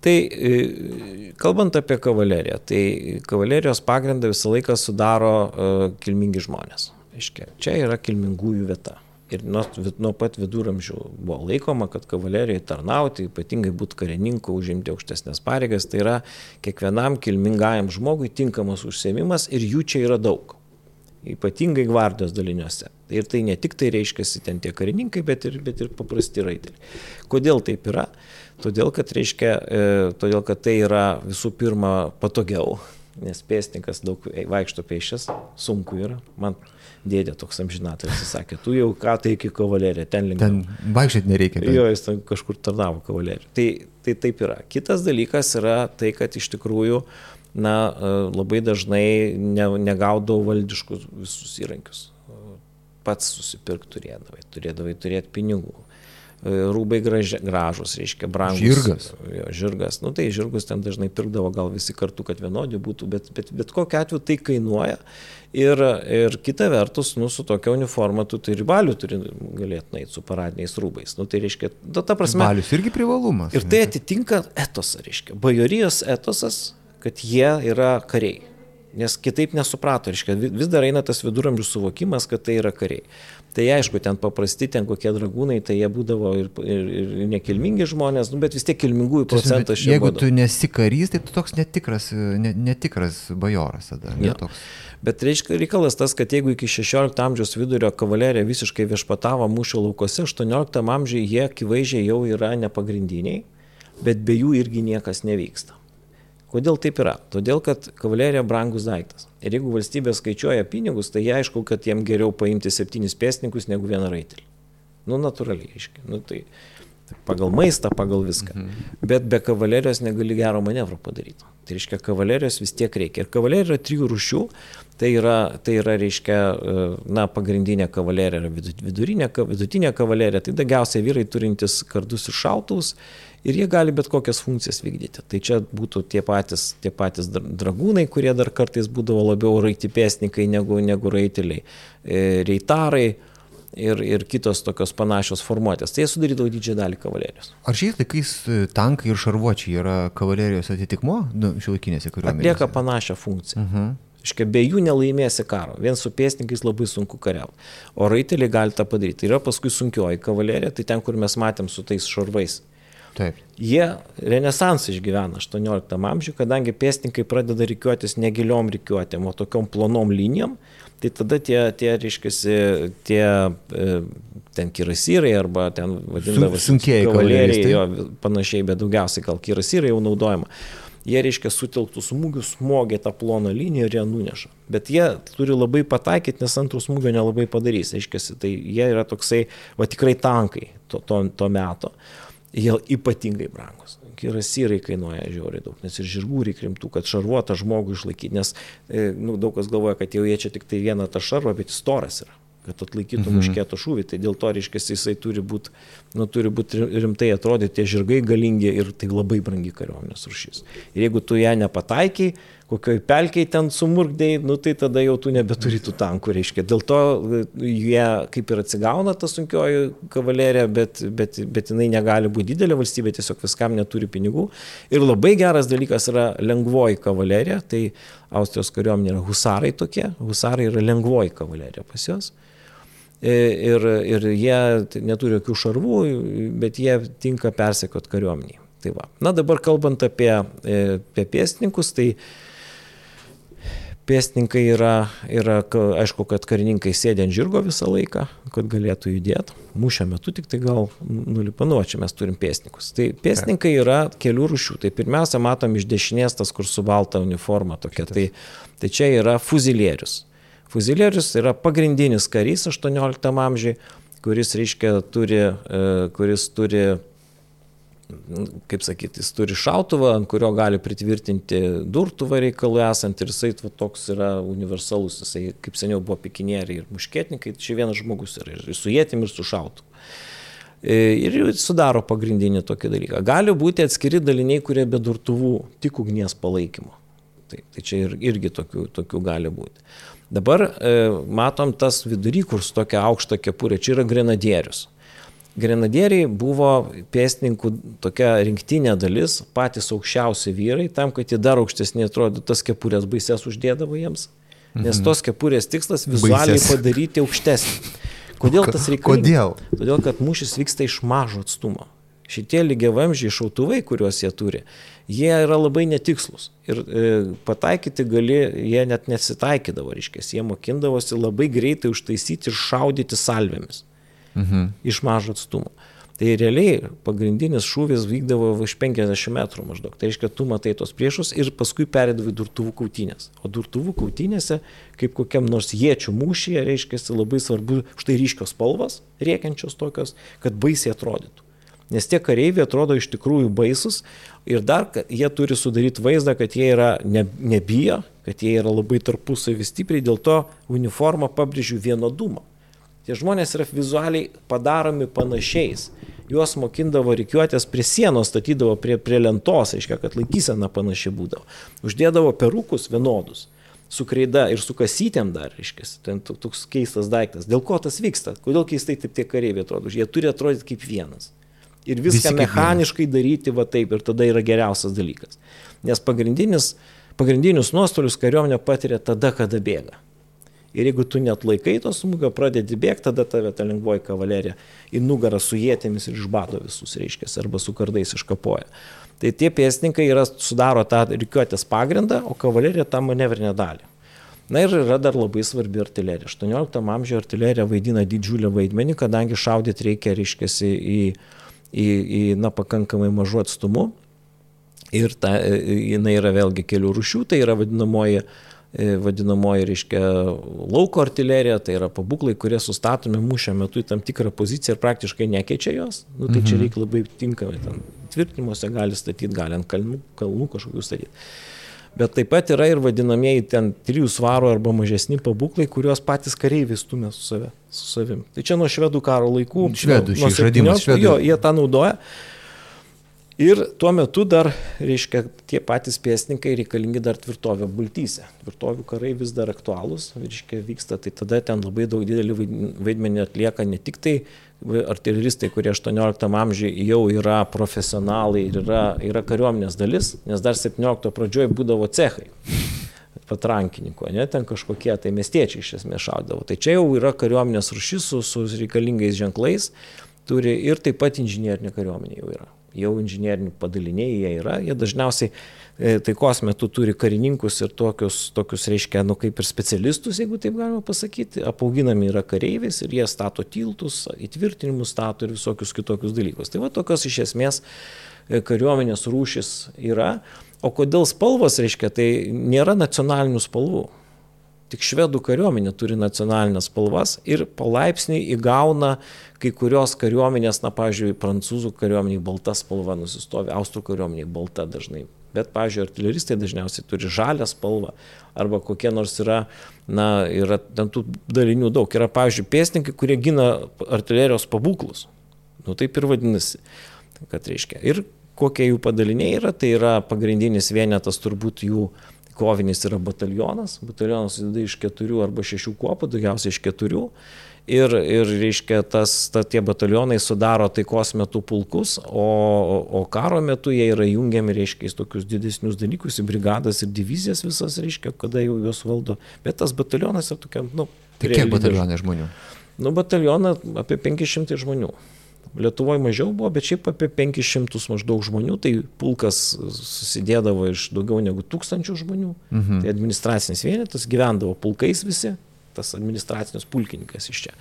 Tai e, kalbant apie kavaleriją, tai kavalerijos pagrindą visą laiką sudaro uh, kilmingi žmonės. Iškia, čia yra kilmingųjų vieta. Ir nuo, nuo pat viduramžių buvo laikoma, kad kavalerijai tarnauti, ypatingai būti karininku, užimti aukštesnės pareigas, tai yra kiekvienam kilmingajam žmogui tinkamas užsiemimas ir jų čia yra daug. Ypatingai gvardijos daliniuose. Ir tai ne tik tai reiškia ten tie karininkai, bet ir, bet ir paprasti raiteliai. Kodėl taip yra? Todėl, kad, reiškia, e, todėl, kad tai yra visų pirma patogiau, nes pėstininkas daug vaikšto pėšęs, sunku yra. Man dėdė toks amžinatas, jis sakė, tu jau ką tai iki kavalerija, ten lengviau. Ten vaikščioti nereikia. Tai. Jo, jis ten kažkur tarnavo kavalerija. Tai, tai taip yra. Kitas dalykas yra tai, kad iš tikrųjų, na, e, labai dažnai ne, negaudavo valdiškus visus įrankius. Pats susipirkti turėdavai, turėdavai turėti pinigų E, rūbai graži, gražus, reiškia, brangus. Žirgas. Jo, žirgas. Nu tai žirgus ten dažnai pirkdavo gal visi kartu, kad vienodi būtų, bet, bet, bet kokiu atveju tai kainuoja. Ir, ir kita vertus, nu, su tokia uniforma tu turi balių, turi galėtinai su paradiniais rūbais. Nu, tai reiškia, ta, ta prasme. Balius irgi privalumas. Ir tai atitinka etosą, reiškia. Bajorijos etosas, kad jie yra kariai. Nes kitaip nesuprato, reiškia, vis dar eina tas viduramžių suvokimas, kad tai yra kariai. Tai aišku, ten paprasti, ten kokie dragūnai, tai jie būdavo ir, ir, ir nekilmingi žmonės, nu, bet vis tiek kilmingųjų procentas šiandien. Jeigu būdavo. tu nesi karys, tai tu toks netikras, ne, netikras bajoras tada. Ja. Netoks. Bet reiškia, reikalas tas, kad jeigu iki 16 amžiaus vidurio kavalerija visiškai viešpatavo mūšio laukose, 18 amžiuje jie akivaizdžiai jau yra nepagrindiniai, bet be jų irgi niekas nevyksta. Kodėl taip yra? Todėl, kad kavalerija brangus daiktas. Ir jeigu valstybė skaičiuoja pinigus, tai aišku, kad jiem geriau paimti septynis pėstininkus negu vieną raitelį. Nu, natūraliai, aiškiai. Nu, tai pagal maistą, pagal viską. Mhm. Bet be kavalerijos negali gero manevro padaryti. Tai reiškia, kavalerijos vis tiek reikia. Ir kavalерija yra trijų rušių. Tai yra, tai yra, reiškia, e, na, pagrindinė kavalerija yra vidurinė, vidutinė kavalerija. Tai daugiausiai vyrai turintys kardus ir šautuvus ir jie gali bet kokias funkcijas vykdyti. Tai čia būtų tie patys, tie patys dragūnai, kurie dar kartais būdavo labiau raitipėsnikai negu, negu raiteliai, e, reitarai ir, ir kitos tokios panašios formuotės. Tai jie sudarydavo didžiąją dalį kavalerijos. Ar šiais laikais e, tankai ir šarvuočiai yra kavalerijos atitikmo nu, šiuolaikinėse kariuomenėse? Atlieka panašią funkciją. Uh mhm. -huh. Iškia, be jų nelaimėsi karo. Vien su pėsninkais labai sunku kariauti. O raiteliai gali tą padaryti. Yra paskui sunkioji kavalerija, tai ten, kur mes matėm su tais šarvais Taip. Jie renesansą išgyvena 18 amžiuje, kadangi pėstininkai pradeda reikiuotis negiliom reikiuotėm, o tokiom plonom linijom, tai tada tie, tie reiškiasi, tie e, ten kirasyrai arba ten vadinami sunkieji kavaleriai, jo, panašiai, bet daugiausiai gal kirasyrai jau naudojama jie reiškia sutelktų smūgių smogė tą ploną liniją ir ją nuneša. Bet jie turi labai pataikyti, nes antrų smūgio nelabai padarys. Aiškiai, tai jie yra toksai, va tikrai tankai to, to, to meto. Jie ypatingai brangus. Kirasyrai kainuoja žiauriai daug, nes ir žirgų reikia rimtų, kad šarvuotą žmogų išlaikyti, nes e, nu, daug kas galvoja, kad jau jie čia tik tai vieną tą šarvą, bet jis storas yra kad atlaikytų mhm. muškėto šūvį. Tai dėl to, reiškia, jisai turi būti nu, turi būt rimtai atrodyti, tie žirgai galingi ir tai labai brangi kariuomenės rušys. Ir jeigu tu ją nepataikiai, kokioj pelkiai ten sumurgdėjai, nu, tai tada jau tu nebeturi tų tankų, reiškia. Dėl to e, jie kaip ir atsigauna ta sunkioji kavalerija, bet, bet, bet jinai negali būti didelė valstybė, tiesiog viskam neturi pinigų. Ir labai geras dalykas yra lengvoji kavalerija, tai Austrijos kariuomenė yra husarai tokie, husarai yra lengvoji kavalerija pas juos. E, ir, ir jie neturi jokių šarvų, bet jie tinka persekot kariuomeniai. Tai va. Na dabar kalbant apie, e, apie pėstininkus, tai pėstininkai yra, yra, aišku, kad karininkai sėdė ant žirgo visą laiką, kad galėtų judėti. Mūšio metu tik tai gal nulipanu, čia mes turim pėstininkus. Tai pėstininkai yra kelių rušių. Tai pirmiausia, matom iš dešinės tas, kur su balta uniforma tokia. Tai, tai čia yra fuzilierius. Fuzilierius yra pagrindinis karys 18 amžiui, kuris, reiškia, turi, e, kuris turi, kaip sakyti, jis turi šautuvą, ant kurio gali pritvirtinti durtuvą reikalų esant ir jisai va, toks yra universalus, jisai kaip seniau buvo pikinieriai ir muškietininkai, čia vienas žmogus yra ir su jėtim ir su šautuvu. E, ir sudaro pagrindinį tokį dalyką. Gali būti atskiri daliniai, kurie be durtuvų tik ugnies palaikymo. Tai, tai čia ir, irgi tokių, tokių gali būti. Dabar e, matom tas vidury, kur su tokia aukšta kepurė, čia yra grenadierius. Grenadieriai buvo pėstininkų tokia rinktinė dalis, patys aukščiausi vyrai, tam, kad jie dar aukštesnė atrodo, tas kepurės baises uždėdavo jiems. Nes mhm. tos kepurės tikslas vizualiai Baisės. padaryti aukštesnį. Kodėl tas reikalingas? Kodėl? Todėl, kad mūšis vyksta iš mažo atstumo. Šitie lygiavamžiai šautuvai, kuriuos jie turi, jie yra labai netikslus. Ir e, pataikyti gali, jie net nesitaikydavo, reiškia, jie mokindavosi labai greitai užtaisyti ir šaudyti salvėmis mhm. iš mažo atstumo. Tai realiai pagrindinis šūvis vykdavo iš 50 metrų maždaug. Tai reiškia, tu matai tos priešus ir paskui perėdavai durtuvų kautynės. O durtuvų kautynėse, kaip kokiam nors jėčių mūšyje, reiškia, labai svarbu štai ryškios spalvas, riekiančios tokios, kad baisiai atrodytų. Nes tie kareiviai atrodo iš tikrųjų baisus ir dar jie turi sudaryti vaizdą, kad jie yra ne, nebijo, kad jie yra labai tarpusavį stipriai, dėl to uniforma pabrėžiu vienodumą. Tie žmonės yra vizualiai padaromi panašiais. Juos mokindavo reikiuotės prie sienos, statydavo prie, prie lentos, reiškia, kad laikysena panaši būdavo. Uždėdavo perukus vienodus su kreida ir su kasytėm dar, reiškia, ten toks keistas daiktas. Dėl ko tas vyksta? Kodėl keistai taip tie kareiviai atrodo? Jie turi atrodyti kaip vienas ir viską mechaniškai daryti va taip ir tada yra geriausias dalykas. Nes pagrindinis, pagrindinius nuostolius kariuomenė patiria tada, kada bėga. Ir jeigu tu net laikai to smūgio, pradedi bėgti, tada tave ta lengvoji kavalerija į nugarą su jėtėmis ir išbado visus, reiškia, arba su kardais iškapoja. Tai tie pėstininkai yra, sudaro tą rikiuotės pagrindą, o kavalerija tą manevrinę dalį. Na ir yra dar labai svarbi artilerija. 18 amžiuje artilerija vaidina didžiulį vaidmenį, kadangi šaudyti reikia, reiškia, į į, į na, pakankamai mažu atstumu. Ir ta, jinai yra vėlgi kelių rušių, tai yra vadinamoji, e, vadinamoji, reiškia, lauko artilerija, tai yra pabūklai, kurie sustatomi mūšio metu į tam tikrą poziciją ir praktiškai nekeičia jos. Nu, tai mhm. čia reikia labai tinkamai, ten tvirtinimuose gali statyti, gali ant kalnų, kalnų kažkokių statyti bet taip pat yra ir vadinamieji ten trijų svarų arba mažesni pabūklai, kuriuos patys kareiviai stumia su, save, su savim. Tai čia nuo švedų karo laikų. Švedų, šis išradimas švedų. Jo, jie tą naudoja. Ir tuo metu dar, reiškia, tie patys pėstininkai reikalingi dar tvirtovė bultyse. Tvirtovių karai vis dar aktualūs, reiškia, vyksta, tai tada ten labai daug didelį vaidmenį atlieka ne tik tai artileristai, kurie 18 amžiuje jau yra profesionalai ir yra, yra kariuomenės dalis, nes dar 17 pradžioje būdavo cechai patrankininkų, ne, ten kažkokie tai miestiečiai iš esmės šaudavo. Tai čia jau yra kariuomenės rušis su, su reikalingais ženklais, turi ir taip pat inžinierinė kariuomenė jau yra. Jau inžinierinių padaliniai jie yra, jie dažniausiai e, taikos metu turi karininkus ir tokius, tokius reiškia, nu kaip ir specialistus, jeigu taip galima pasakyti, apauginami yra kareiviais ir jie stato tiltus, įtvirtinimus stato ir visokius kitokius dalykus. Tai va tokios iš esmės e, kariuomenės rūšis yra. O kodėl spalvos reiškia, tai nėra nacionalinių spalvų. Tik švedų kariuomenė turi nacionalinės spalvas ir palaipsniui įgauna kai kurios kariuomenės, na, pavyzdžiui, prancūzų kariuomeniai balta spalva nusistovi, austrų kariuomeniai balta dažnai. Bet, pavyzdžiui, artileristai dažniausiai turi žalę spalvą arba kokie nors yra, na, yra ten tų dalinių daug. Yra, pavyzdžiui, pėstininkai, kurie gina artilerijos pabūklus. Nu, taip ir vadinasi, kad reiškia. Ir kokie jų padaliniai yra, tai yra pagrindinis vienetas turbūt jų kovinis yra batalionas, batalionas susideda iš keturių arba šešių kuopų, daugiausiai iš keturių. Ir, ir reiškia, tas, ta, tie batalionai sudaro taikos metu pulkus, o, o karo metu jie yra jungiami, reiškia, į tokius didesnius dalykus, į brigadas ir divizijas visas, reiškia, kada jau juos valdo. Bet tas batalionas yra tokia, nu... Tai kiek batalionai žmonių? Nu, batalioną apie 500 žmonių. Lietuvoje mažiau buvo, bet šiaip apie 500 maždaug žmonių, tai pulkas susidėdavo iš daugiau negu tūkstančių žmonių. Mhm. Tai administracinis vienetas gyvendavo pulkais visi, tas administracinis pulkininkas iš čia.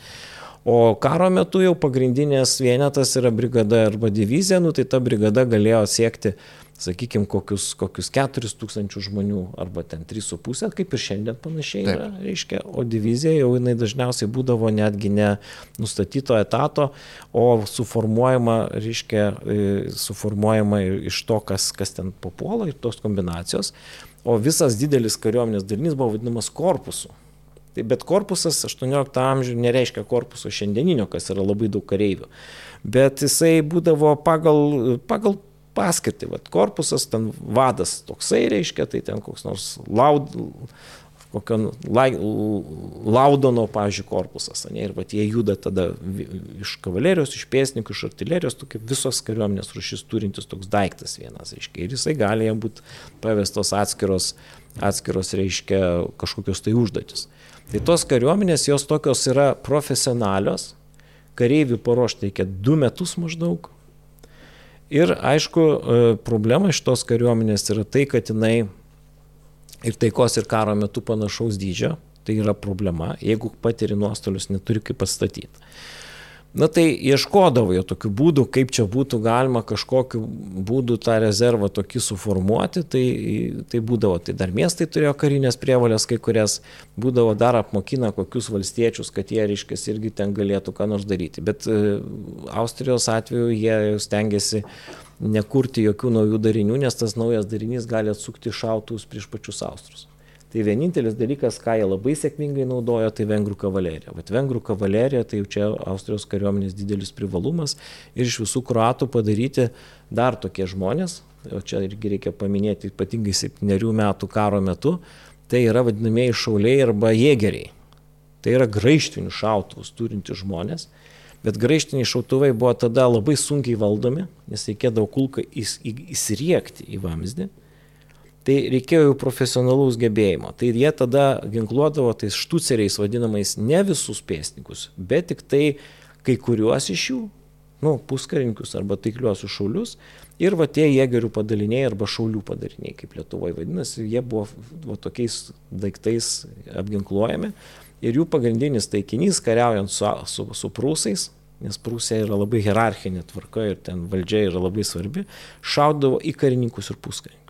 O karo metu jau pagrindinės vienetas yra brigada arba divizija, nu, tai ta brigada galėjo siekti sakykime, kokius, kokius 4 tūkstančių žmonių arba ten 3,5, kaip ir šiandien panašiai Taip. yra, reiškia, o divizija jau jinai dažniausiai būdavo netgi ne nustatyto etato, o suformuojama, reiškia, e, suformuojama iš to, kas, kas ten papuola ir tos kombinacijos, o visas didelis kariuomenės dalinys buvo vadinamas korpusu. Tai bet korpusas 18 amžiuje nereiškia korpuso šiandieninio, kas yra labai daug kareivių. Bet jisai būdavo pagal, pagal paskirtį. Vat korpusas, ten vadas toksai reiškia, tai ten koks nors laud, kokio la, laudono, pavyzdžiui, korpusas. Ne, ir vat, jie juda tada iš kavalerijos, iš pėsninkų, iš artilerijos, tokia visos kariuomenės rušis turintis toks daiktas vienas, reiškia. Ir jisai gali jam būti pavestos atskiros, atskiros, reiškia, kažkokios tai užduotis. Tai tos kariuomenės, jos tokios yra profesionalios, kareivių paruošti reikia du metus maždaug, Ir aišku, e, problema iš tos kariuomenės yra tai, kad jinai ir taikos ir karo metu panašaus dydžio, tai yra problema, jeigu patiri nuostolius, neturi kaip pastatyti. Na tai ieškodavo jo tokių būdų, kaip čia būtų galima kažkokiu būdu tą rezervą tokį suformuoti, tai, tai būdavo, tai dar miestai turėjo karinės prievalės, kai kurias būdavo dar apmokina kokius valstiečius, kad jie, reiškia, irgi ten galėtų ką nors daryti. Bet e, Austrijos atveju jie stengiasi nekurti jokių naujų darinių, nes tas naujas darinys gali atsukti šautus prieš pačius Austrus. Tai vienintelis dalykas, ką jie labai sėkmingai naudojo, tai vengrų kavalerija. Bet vengrų kavalerija tai jau čia Austrijos kariuomenės didelis privalumas ir iš visų kruatų padaryti dar tokie žmonės, o čia irgi reikia paminėti ypatingai septyniarių metų karo metu, tai yra vadinamieji šauliai arba jėgeriai. Tai yra graištinių šautuvus turintys žmonės, bet graištiniai šautuvai buvo tada labai sunkiai valdomi, nes reikėdavo kulką įs, į, įsiriekti į vamzdį Tai reikėjo jau profesionalaus gebėjimo. Tai jie tada ginkluodavo tais štuceriais vadinamais ne visus pėstininkus, bet tik tai kai kuriuos iš jų, nu, puskarininkius arba taikliuosius šaulius. Ir va tie jėgerių padaliniai arba šaulių padaliniai, kaip Lietuvoje vadinasi, jie buvo va, tokiais daiktais apginkluojami. Ir jų pagrindinis taikinys, kariaujant su, su, su prūsais, nes Prūsija yra labai hierarchinė tvarka ir ten valdžia yra labai svarbi, šaudavo į karininkus ir puskarininkus.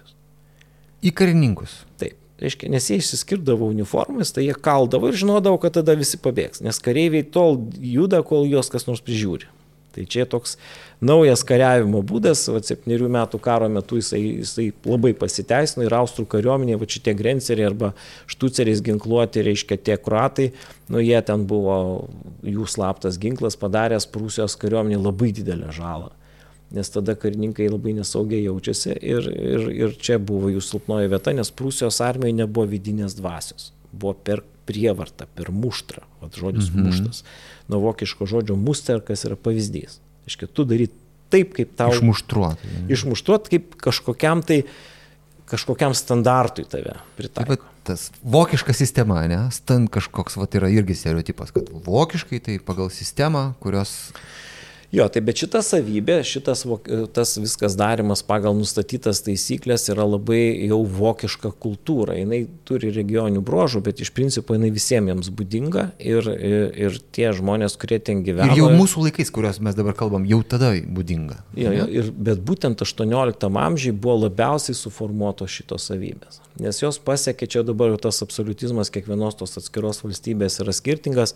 Į karininkus. Taip. Reiškia, nes jie išsiskirdavo uniformas, tai jie kaldavo ir žinodavo, kad tada visi pabėgs, nes kareiviai tol juda, kol juos kas nors prižiūri. Tai čia toks naujas kariavimo būdas, va, septyniarių metų karo metu jisai, jisai labai pasiteisino ir austrų kariuomenė, va šitie grenceriai arba štuceriais ginkluoti, reiškia tie kruatai, nu jie ten buvo jų slaptas ginklas padaręs Prūsijos kariuomenė labai didelę žalą nes tada karininkai labai nesaugiai jaučiasi ir, ir, ir čia buvo jų silpnoji vieta, nes Prūsijos armijoje nebuvo vidinės dvasios, buvo per prievartą, per muštrą, o žodis -hmm. muštas, nuo vokiško žodžio muster, kas yra pavyzdys. Iškia, tu daryt taip, kaip tau. Išmuštruot. Išmuštruot kaip kažkokiam tai kažkokiam standartui tave pritaiko. Taip, tas vokiška sistema, ne? Stan kažkoks, va, yra irgi stereotipas, kad vokiškai tai pagal sistemą, kurios Jo, tai bet šita savybė, šitas tas viskas darimas pagal nustatytas taisyklės yra labai jau vokiška kultūra. Jis turi regioninių brožų, bet iš principo jinai visiems jiems būdinga ir, ir, ir tie žmonės, kurie ten gyvena. Ir jau mūsų laikais, kuriuos mes dabar kalbam, jau tada būdinga. Jo, jo, ir, bet būtent 18 amžiai buvo labiausiai suformuotos šitos savybės. Nes jos pasiekė, čia dabar tas absoliutizmas kiekvienos tos atskiros valstybės yra skirtingas,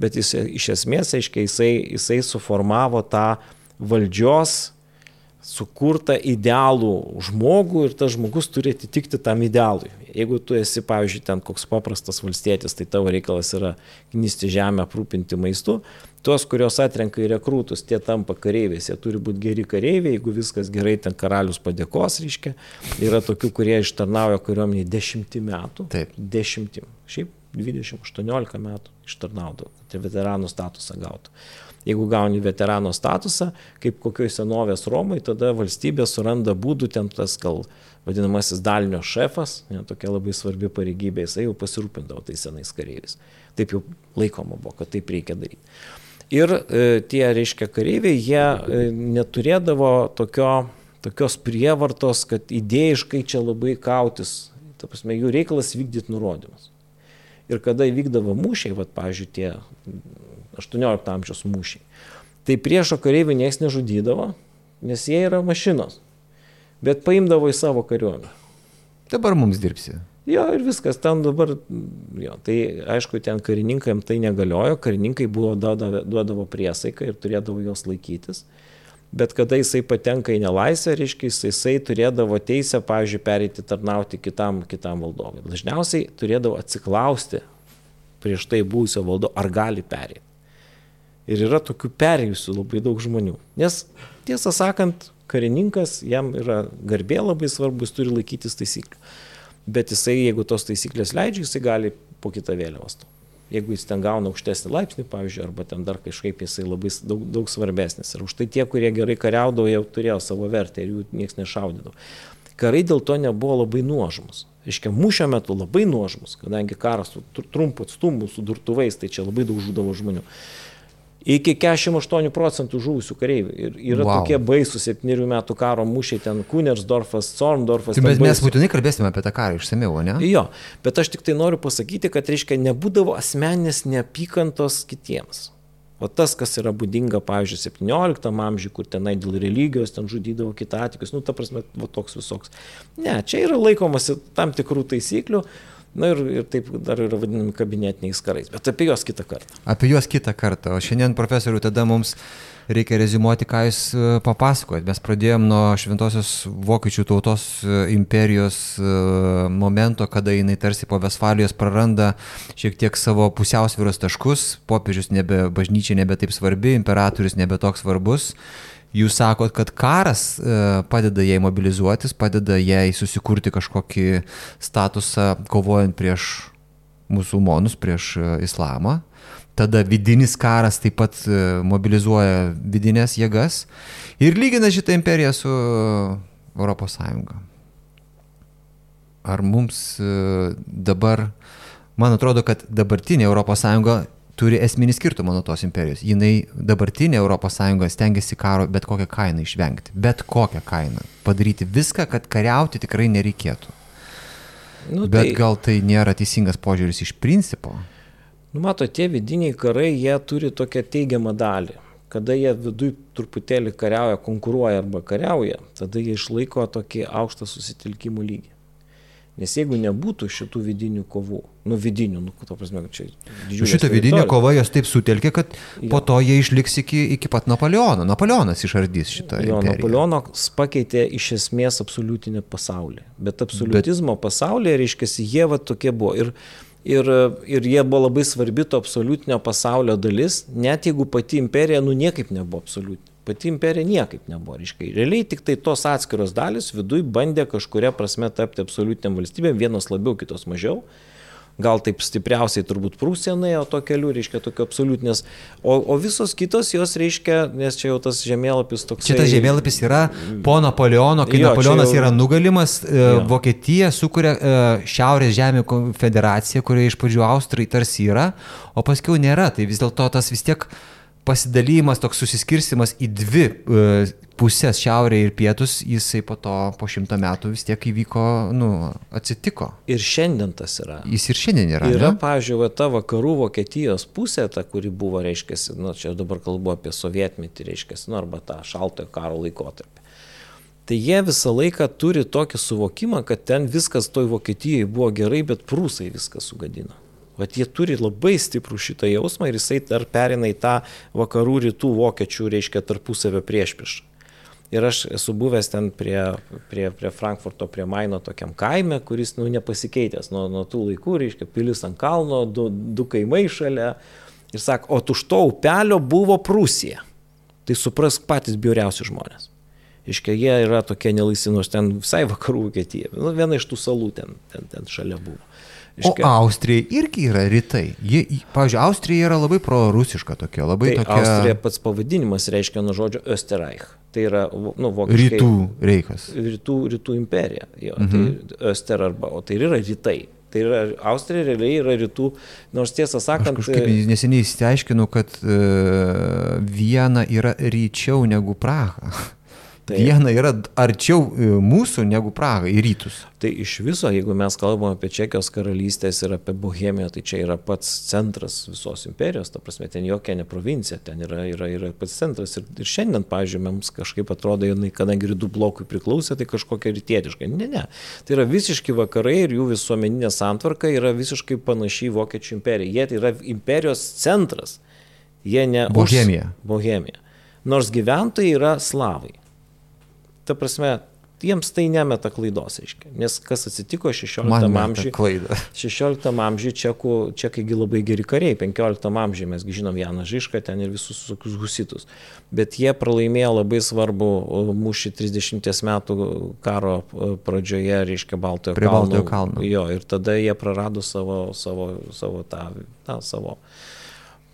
bet jis iš esmės, aiškiai, jisai, jisai suformavo tą valdžios sukurtą idealų žmogų ir tas žmogus turi atitikti tam idealui. Jeigu tu esi, pavyzdžiui, ten koks paprastas valstietis, tai tavo reikalas yra knisti žemę, aprūpinti maistu, tuos, kurios atrenka į rekrūtus, tie tampa kareiviais, jie turi būti geri kareiviai, jeigu viskas gerai, ten karalius padėkos, reiškia. Yra tokių, kurie ištarnauja kariuomenį dešimtį metų. Taip. Dešimtį. Šiaip 20-18 metų ištarnaudavo, kad veteranų statusą gautų. Jeigu gauni veterano statusą, kaip kokioj senovės Romai, tada valstybė suranda būdų, ten tas gal vadinamasis dalinio šefas, ne, tokia labai svarbi pareigybė, jisai jau pasirūpindavo tais senais kareiviais. Taip jau laikoma buvo, kad taip reikia daryti. Ir e, tie, reiškia, kareiviai, jie e, neturėdavo tokio, tokios prievartos, kad idėjiškai čia labai kautis. Ta prasme, jų reikalas vykdyti nurodymus. Ir kada įvykdavo mūšiai, vad, pavyzdžiui, tie 18 amžiaus mūšiai. Tai priešo kareivių niekas nežudydavo, nes jie yra mašinos. Bet paimdavo į savo kariuomenę. Dabar mums dirbsi. Jo, ir viskas, ten dabar, jo, tai aišku, ten karininkam tai negaliojo, karininkai buvo duodavo, duodavo priesaiką ir turėdavo jos laikytis. Bet kada jisai patenka į nelaisvę, reiškia, jisai, jisai turėdavo teisę, pavyzdžiui, pereiti tarnauti kitam, kitam valdovui. Dažniausiai turėdavo atsiklausti prieš tai būsio valdo, ar gali pereiti. Ir yra tokių perėjusių labai daug žmonių. Nes tiesą sakant, karininkas, jam yra garbė labai svarbus, turi laikytis taisyklių. Bet jisai, jeigu tos taisyklės leidžia, jisai gali po kitą vėliavą stovėti. Jeigu jis ten gauna aukštesnį laipsnį, pavyzdžiui, arba ten dar kažkaip jisai labai daug, daug svarbesnis. Ir už tai tie, kurie gerai kariaudavo, jau turėjo savo vertę ir jų niekas nešaudydavo. Karai dėl to nebuvo labai nuožmus. Iškia, mūšio metu labai nuožmus, kadangi karas su trumpu atstumu, su durtuvais, tai čia labai daug žudavo žmonių iki 48 procentų žuvusių kareivių. Ir yra wow. tokie baisūs 7 metų karo mūšiai, ten Kunersdorfas, Zorndorfas. Tai mes, mes būtinai kalbėsime apie tą karą išsameu, ne? Jo, bet aš tik tai noriu pasakyti, kad, reiškia, nebūdavo asmeninės neapykantos kitiems. O tas, kas yra būdinga, pavyzdžiui, 17 amžiui, kur tenai dėl religijos ten žudydavo kitą atikus, nu, ta prasme, va toks visoks. Ne, čia yra laikomasi tam tikrų taisyklių, Na ir, ir taip dar yra vadinami kabinetiniais karais, bet apie juos kitą kartą. Apie juos kitą kartą. O šiandien profesorių tada mums reikia rezimuoti, ką jūs e, papasakojot. Mes pradėjom nuo šventosios vokiečių tautos e, imperijos e, momento, kada jinai tarsi po Vesfalijos praranda šiek tiek savo pusiausvyros taškus, popiežius nebe, bažnyčia nebe taip svarbi, imperatorius nebe toks svarbus. Jūs sakot, kad karas e, padeda jai mobilizuotis, padeda jai susikurti kažkokį statusą kovojant prieš musulmonus, prieš e, islamą. Tada vidinis karas taip pat e, mobilizuoja vidinės jėgas ir lygina šitą imperiją su ES. Ar mums dabar, man atrodo, kad dabartinė ES turi esminį skirtumą nuo tos imperijos. Jinai dabartinė ES stengiasi karo bet kokią kainą išvengti. Bet kokią kainą. Padaryti viską, kad kariauti tikrai nereikėtų. Nu, bet tai... gal tai nėra teisingas požiūris iš principo? Nu, mato, tie vidiniai karai, jie turi tokią teigiamą dalį. Kada jie viduje truputėlį kariauja, konkuruoja arba kariauja, tada jie išlaiko tokį aukštą susitelkimų lygį. Nes jeigu nebūtų šitų vidinių kovų, nu vidinių, nu, to prasme, čia didžiulė. Šitą vidinę kovą jos taip sutelkė, kad jo. po to jie išliks iki, iki pat Napoleono. Napoleonas išardys šitą. Jo, imperiją. Napoleonas pakeitė iš esmės absoliutinį pasaulį. Bet absoliutizmo Bet... pasaulyje, reiškia, jie va tokie buvo. Ir, ir, ir jie buvo labai svarbi to absoliutinio pasaulio dalis, net jeigu pati imperija, nu niekaip nebuvo absoliutinė pati imperija niekaip nebuvo ryškiai. Realiai tik tai tos atskiros dalis viduj bandė kažkuria prasme tapti absoliutiniam valstybėm, vienos labiau, kitos mažiau. Gal taip stipriausiai turbūt Prūsija nuėjo to keliu, reiškia tokio absoliutinės, o, o visos kitos jos reiškia, nes čia jau tas žemėlapis toks. Šitas žemėlapis yra po Napoleono, kai jo, Napoleonas jau... yra nugalimas, e, jo. Vokietija sukuria e, Šiaurės žemė federaciją, kurioje iš pradžių Austrai tarsi yra, o paskui nėra, tai vis dėlto tas vis tiek pasidalymas, toks susiskirstimas į dvi e, pusės, šiaurė ir pietus, jisai po to, po šimto metų vis tiek įvyko, nu, atsitiko. Ir šiandien tas yra. Jis ir šiandien yra. Yra, ne? pavyzdžiui, va, ta vakarų Vokietijos pusė, ta, kuri buvo, reiškia, nu, čia dabar kalbu apie sovietmetį, reiškia, nu, arba tą šaltojo karo laikotarpį. Tai jie visą laiką turi tokį suvokimą, kad ten viskas toj Vokietijoje buvo gerai, bet prūsai viską sugadino. Vat jie turi labai stiprų šitą jausmą ir jisai dar perina į tą vakarų rytų vokiečių, reiškia, tarpusavio priešpriešą. Ir aš esu buvęs ten prie, prie, prie Frankfurto, prie Maino tokiam kaime, kuris nu, nepasikeitęs nuo, nuo tų laikų, reiškia, pilis ant kalno, du, du kaimai šalia. Ir sako, o už to upelio buvo Prūsija. Tai suprask patys biuriausi žmonės. Iškia, jie yra tokie nelaisvi, nors ten visai vakarų Vokietija. Nu, viena iš tų salų ten, ten, ten šalia buvo. Iškia, o Austrija irgi yra rytai. Ji, pavyzdžiui, Austrija yra labai prorusiška tokia, labai tai tokia. Austrija pats pavadinimas reiškia nuo žodžio Österreich. Tai yra, nu, vokiškai. Rytų reikas. Rytų, rytų imperija. Jo, mhm. Tai Öster arba, o tai yra rytai. Tai yra, Austrija realiai yra rytų, nors tiesą sakant. Aš kažkaip neseniai įsiaiškinau, kad uh, viena yra ryčiau negu Praha. Taip. Viena yra arčiau e, mūsų negu Praga į rytus. Tai iš viso, jeigu mes kalbame apie Čekijos karalystės ir apie Bohemiją, tai čia yra pats centras visos imperijos, ta prasme, ten jokia ne provincija, ten yra, yra, yra pats centras. Ir, ir šiandien, pavyzdžiui, mums kažkaip atrodo, jinai, kadangi rytų blokui priklausė, tai kažkokia rytietiška. Ne, ne. Tai yra visiškai vakarai ir jų visuomeninė santvarka yra visiškai panašiai Vokiečių imperija. Jie tai yra imperijos centras. Jie ne... Bohemija. Už... Bohemija. Nors gyventojai yra slavai ta prasme, jiems tai nemeta klaidos, reiškia. Nes kas atsitiko 16 amžiuje. 16 (laughs) amžiuje čekų, čekai labai geri kariai, 15 amžiuje mesgi žinom Janą Žišką ten ir visus tokius husitus. Bet jie pralaimėjo labai svarbu mūšį 30 metų karo pradžioje, reiškia Baltojo Prie kalno. Baltojo kalno. Jo, ir tada jie prarado savo, savo, savo tą, tą savo.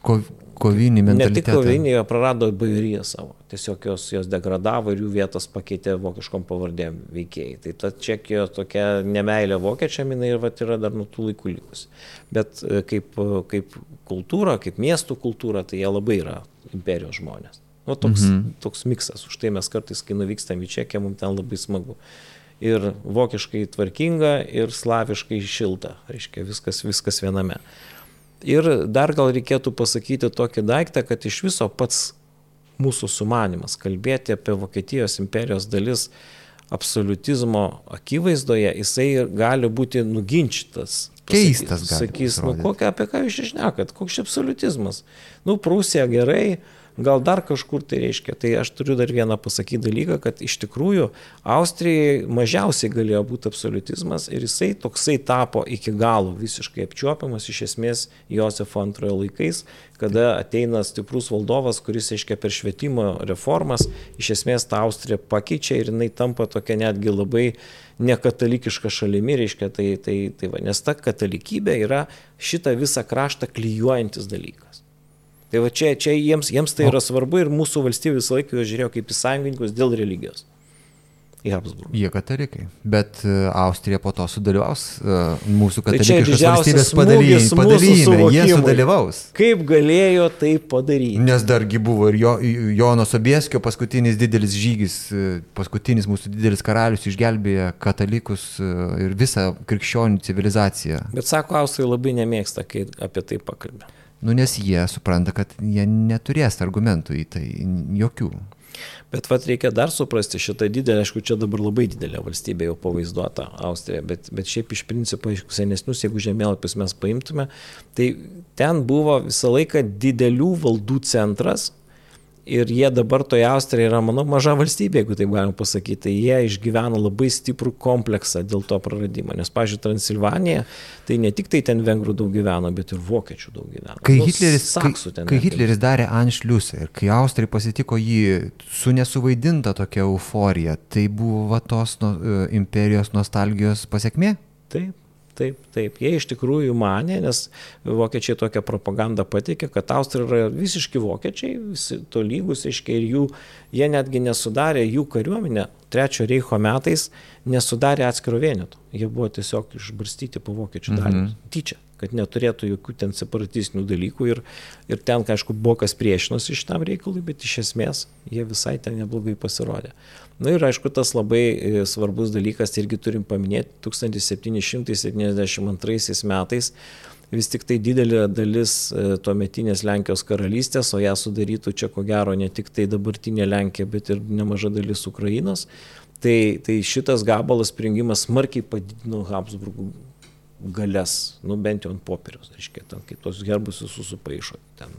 Ko, kovinį mentalitetą. Ne tik kovinį, jie prarado bajoriją savo. Tiesiog jos, jos degradavo ir jų vietas pakeitė vokiškom pavardėm veikėjai. Tai ta Čekijo tokia nemailė vokiečiam jinai ir vat, yra dar nuo tų laikų likusi. Bet e, kaip, kaip kultūra, kaip miestų kultūra, tai jie labai yra imperijos žmonės. Nu, toks, mhm. toks miksas. Už tai mes kartais, kai nuvykstam į Čekiją, mums ten labai smagu. Ir vokiškai tvarkinga, ir slaviškai šilta. Reiškia, viskas, viskas viename. Ir dar gal reikėtų pasakyti tokį daiktą, kad iš viso pats mūsų sumanimas kalbėti apie Vokietijos imperijos dalis absoliutizmo akivaizdoje, jisai gali būti nuginčytas. Keistas, sakys, nu, kokia, apie ką jūs išnekat, koks čia absoliutizmas. Nu, Prūsija gerai, gal dar kažkur tai reiškia. Tai aš turiu dar vieną pasakyti dalyką, kad iš tikrųjų Austrijai mažiausiai galėjo būti absoliutizmas ir jisai toksai tapo iki galo visiškai apčiuopiamas iš esmės Josefo antrojo laikais, kada ateina stiprus valdovas, kuris, aiškiai, per švietimo reformas iš esmės tą Austriją pakeičia ir jinai tampa tokia netgi labai nekatalikiška šalimi, reiškia, tai, tai, tai va, nes ta katalikybė yra šitą visą kraštą klyjuojantis dalykas. Tai va čia, čia jiems, jiems tai yra svarbu ir mūsų valstybė visą laiką juos žiūrėjo kaip į sąjungininkus dėl religijos. Į Habsburgų. Jie katalikai. Bet uh, Austrija po to sudalyvaus uh, mūsų tai katalikiškos tai valstybės padalyjime. Jie sudalyvaus. Kaip galėjo tai padaryti? Nes dargi buvo ir jo, Jono Sobieskio paskutinis didelis žygis, e, paskutinis mūsų didelis karalius išgelbėjo katalikus ir visą krikščionių civilizaciją. Bet sako, Austrai labai nemėgsta, kai apie tai pakalbė. Nu, nes jie supranta, kad jie neturės argumentų į tai, jokių. Bet vat reikia dar suprasti šitą didelę, aišku, čia dabar labai didelė valstybė jau pavaizduota Austrija, bet, bet šiaip iš principo, iš senesnius, jeigu žemėlapius mes paimtume, tai ten buvo visą laiką didelių valdų centras, Ir jie dabar toje Austrija yra, manau, maža valstybė, jeigu taip galima pasakyti. Tai jie išgyvena labai stiprų kompleksą dėl to praradimo. Nes, pažiūrėjau, Transilvanija, tai ne tik tai ten vengrų daug gyveno, bet ir vokiečių daug gyveno. Kai, nu, Hitleris, kai, kai Hitleris darė Anšliusą ir kai Austrai pasitiko jį su nesuvaidinta tokia euforija, tai buvo tos no, e, imperijos nostalgijos pasiekmė? Taip, Taip, taip, jie iš tikrųjų mane, nes vokiečiai tokią propagandą patikė, kad austrai yra visiški vokiečiai, visi to lygus, aiškiai, ir jų, jie netgi nesudarė jų kariuomenę Trečio Reicho metais nesudarė atskiro vieneto. Jie buvo tiesiog išbarstyti po vokiečių dalinius. Mhm. Tyčia kad neturėtų jokių ten separatistinių dalykų ir, ir ten, aišku, Bokas priešinosi šitam reikalui, bet iš esmės jie visai ten neblogai pasirodė. Na ir aišku, tas labai e, svarbus dalykas irgi turim paminėti, 1772 metais vis tik tai didelė dalis e, tuometinės Lenkijos karalystės, o ją sudarytų čia ko gero ne tik tai dabartinė Lenkija, bet ir nemaža dalis Ukrainos. Tai, tai šitas gabalas prijungimas smarkiai padidino Habsburgų galės, nu bent jau ant popieriaus, reiškia, ten kaip tos herbus visus supaišo. Ten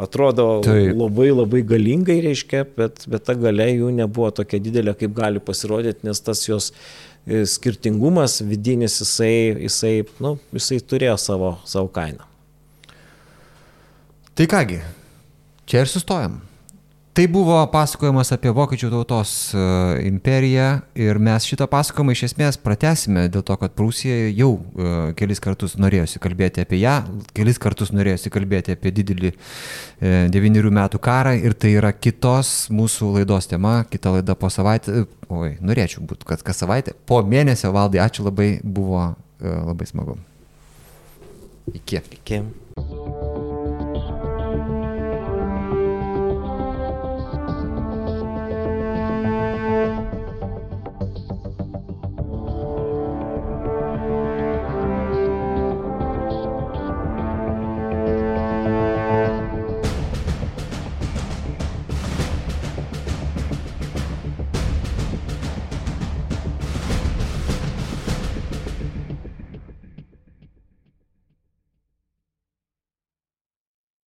atrodo Taip. labai labai galingai, reiškia, bet, bet ta galia jų nebuvo tokia didelė, kaip gali pasirodyti, nes tas jos e, skirtingumas vidinis, jisai, jisai, nu, jisai turėjo savo, savo kainą. Tai kągi, čia ir sustojam. Tai buvo pasakojimas apie Vokiečių tautos e, imperiją ir mes šitą pasakojimą iš esmės pratesime dėl to, kad Prūsija jau uh, kelis kartus norėjosi kalbėti apie ją, kelis kartus norėjosi kalbėti apie didelį uh, devynerių metų karą ir tai yra kitos mūsų laidos tema, kita laida po savaitę, oi, norėčiau būti, kad kas savaitę, po mėnesio valdai, ačiū labai, buvo uh, labai smagu. Iki. Iki.